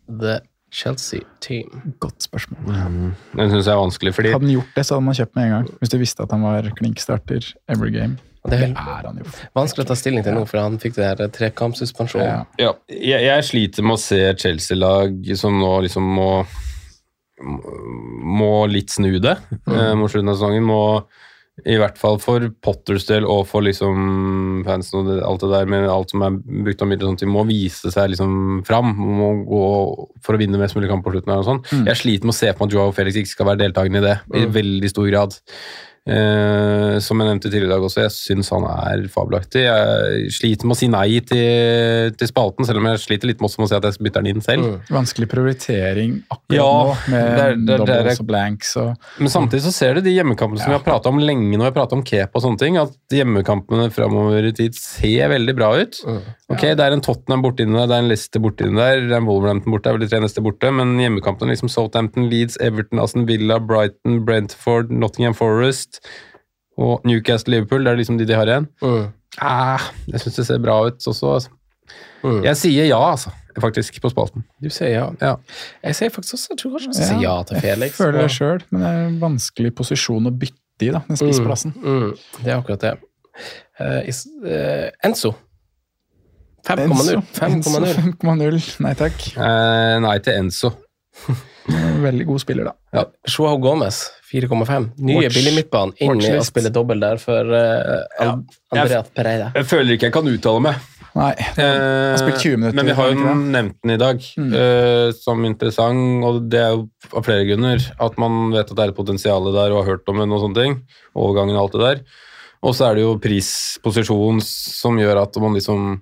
the Chelsea team? Godt spørsmål. Den syns jeg er vanskelig, fordi Hadde han gjort det, så hadde man kjøpt med en gang. Hvis du visste at han var klinkstarter every game. Og Det Det er han jo. vanskelig å ta stilling til nå, for han fikk det der trekampsuspensjonen. Ja. Ja, jeg, jeg sliter med å se Chelsea-lag som nå liksom må må litt snu det eh, mot slutten av sesongen. Må i hvert fall for Potters del og for liksom fansen og det, alt det der med alt som er brukt av midler, sånt, de må vise seg liksom fram. Må gå for å vinne mest mulig kamp på slutten. her og sånn. Jeg sliter med å se på at Joao Felix ikke skal være deltakende i det i veldig stor grad. Eh, som jeg nevnte tidligere i dag også, jeg syns han er fabelaktig. Jeg sliter med å si nei til, til spalten, selv om jeg sliter litt med å si at jeg bytter den inn selv. Vanskelig prioritering akkurat Ja, nå, med det er- det er- det er- og blanks og Men samtidig så ser du de hjemmekampene som vi har prata om lenge når vi har prata om Kepa og sånne ting, at hjemmekampene framover i tid ser veldig bra ut. Ok, Det er en Tottenham borte inni der, det er en Leicester borte inni der, det er en Wolverhampton borte, det er vel de tre neste borte, men hjemmekampene liksom Southampton, Leeds, Everton, Aston Villa, Brighton, Brentford, Nottingham Forest og Newcastle Liverpool, det er liksom de de har igjen. Mm. Ah, jeg syns det ser bra ut også. Altså. Mm. Jeg sier ja, altså, faktisk, på spalten. Du sier ja. Ja. Jeg sier faktisk også, jeg tror kanskje jeg sier ja til Felix. Jeg føler det sjøl, men det er en vanskelig posisjon å bytte i, da, den spiseplassen. Mm, det er akkurat det. Uh, is, uh, Enzo. 5,0. 5,0. 5,0. Nei takk. Uh, nei til Enzo. (laughs) Veldig god spiller, da. Joao Gomez, 4,5. Nye billig midtbane. Inn i å spille dobbel der for uh, Andrea Pereira. Jeg føler ikke jeg kan uttale meg. Nei, Eh, spilt 20 minutter, Men vi har jo nevnt den i dag eh, som interessant, og det er jo av flere grunner. At man vet at det er et potensial der og har hørt om den og sånne ting. Overgangen og alt det der. Og så er det jo prisposisjon som gjør at man liksom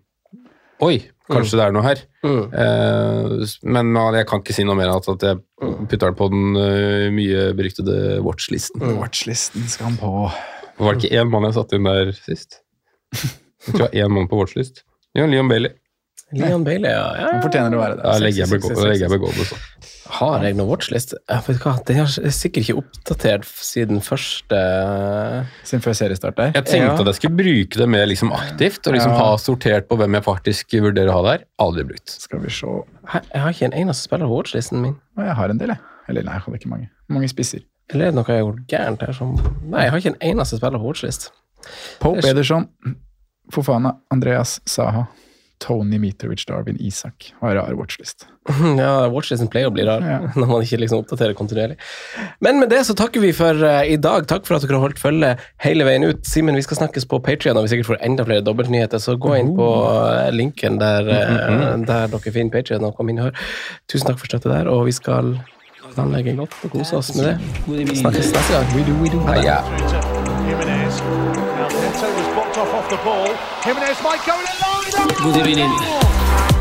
Oi, kanskje det er noe her. Mm. Eh, men jeg kan ikke si noe mer enn at at jeg putter den på den uh, mye beryktede watchlisten. Watchlisten skal han på. Var det ikke én mann jeg satte inn der sist? Jeg tror jeg har én mann på watchlist. Ja, Leon Bailey. Leon Bailey, ja. ja, Han ja. fortjener å være det. Da legger jeg på sexy. begående, så. Har jeg noen watchlist? Jeg vet hva, Den er sikkert ikke oppdatert siden første Siden før seriestart der. Jeg tenkte Ja. at jeg skulle bruke det mer liksom aktivt, og liksom Ja. ha sortert på hvem jeg faktisk vurderer å ha der. Aldri brukt. Skal vi se Jeg har ikke en eneste spiller på watchlisten min. Jeg har en del, jeg. Eller nei, jeg hadde ikke mange. Mange spisser. Eller er det noe jeg har gjort gærent her som Nei, jeg har ikke en eneste spiller på watchlist. Pope er- Ederson, Fofana, Andreas Saha, Tony Mitrovic, Darwin Isak. Har rar watchlist. (laughs) Ja, watchlisten pleier å bli rar Ja. (laughs) når man ikke liksom oppdaterer kontinuerlig. Men med det så takker vi for uh, i dag. Takk for at dere har holdt følge hele veien ut. Simen, vi skal snakkes på Patrion, og vi sikkert får enda flere dobbeltnyheter, så gå inn på uh, linken der, uh, der dere finner Patrion og kom inn og hør. Tusen takk for støtte der, og vi skal planlegge godt og kose oss med det. Snakkes neste gang. do, we do. Now Neto was blocked off off the ball. Jimenez might go in line. Moderne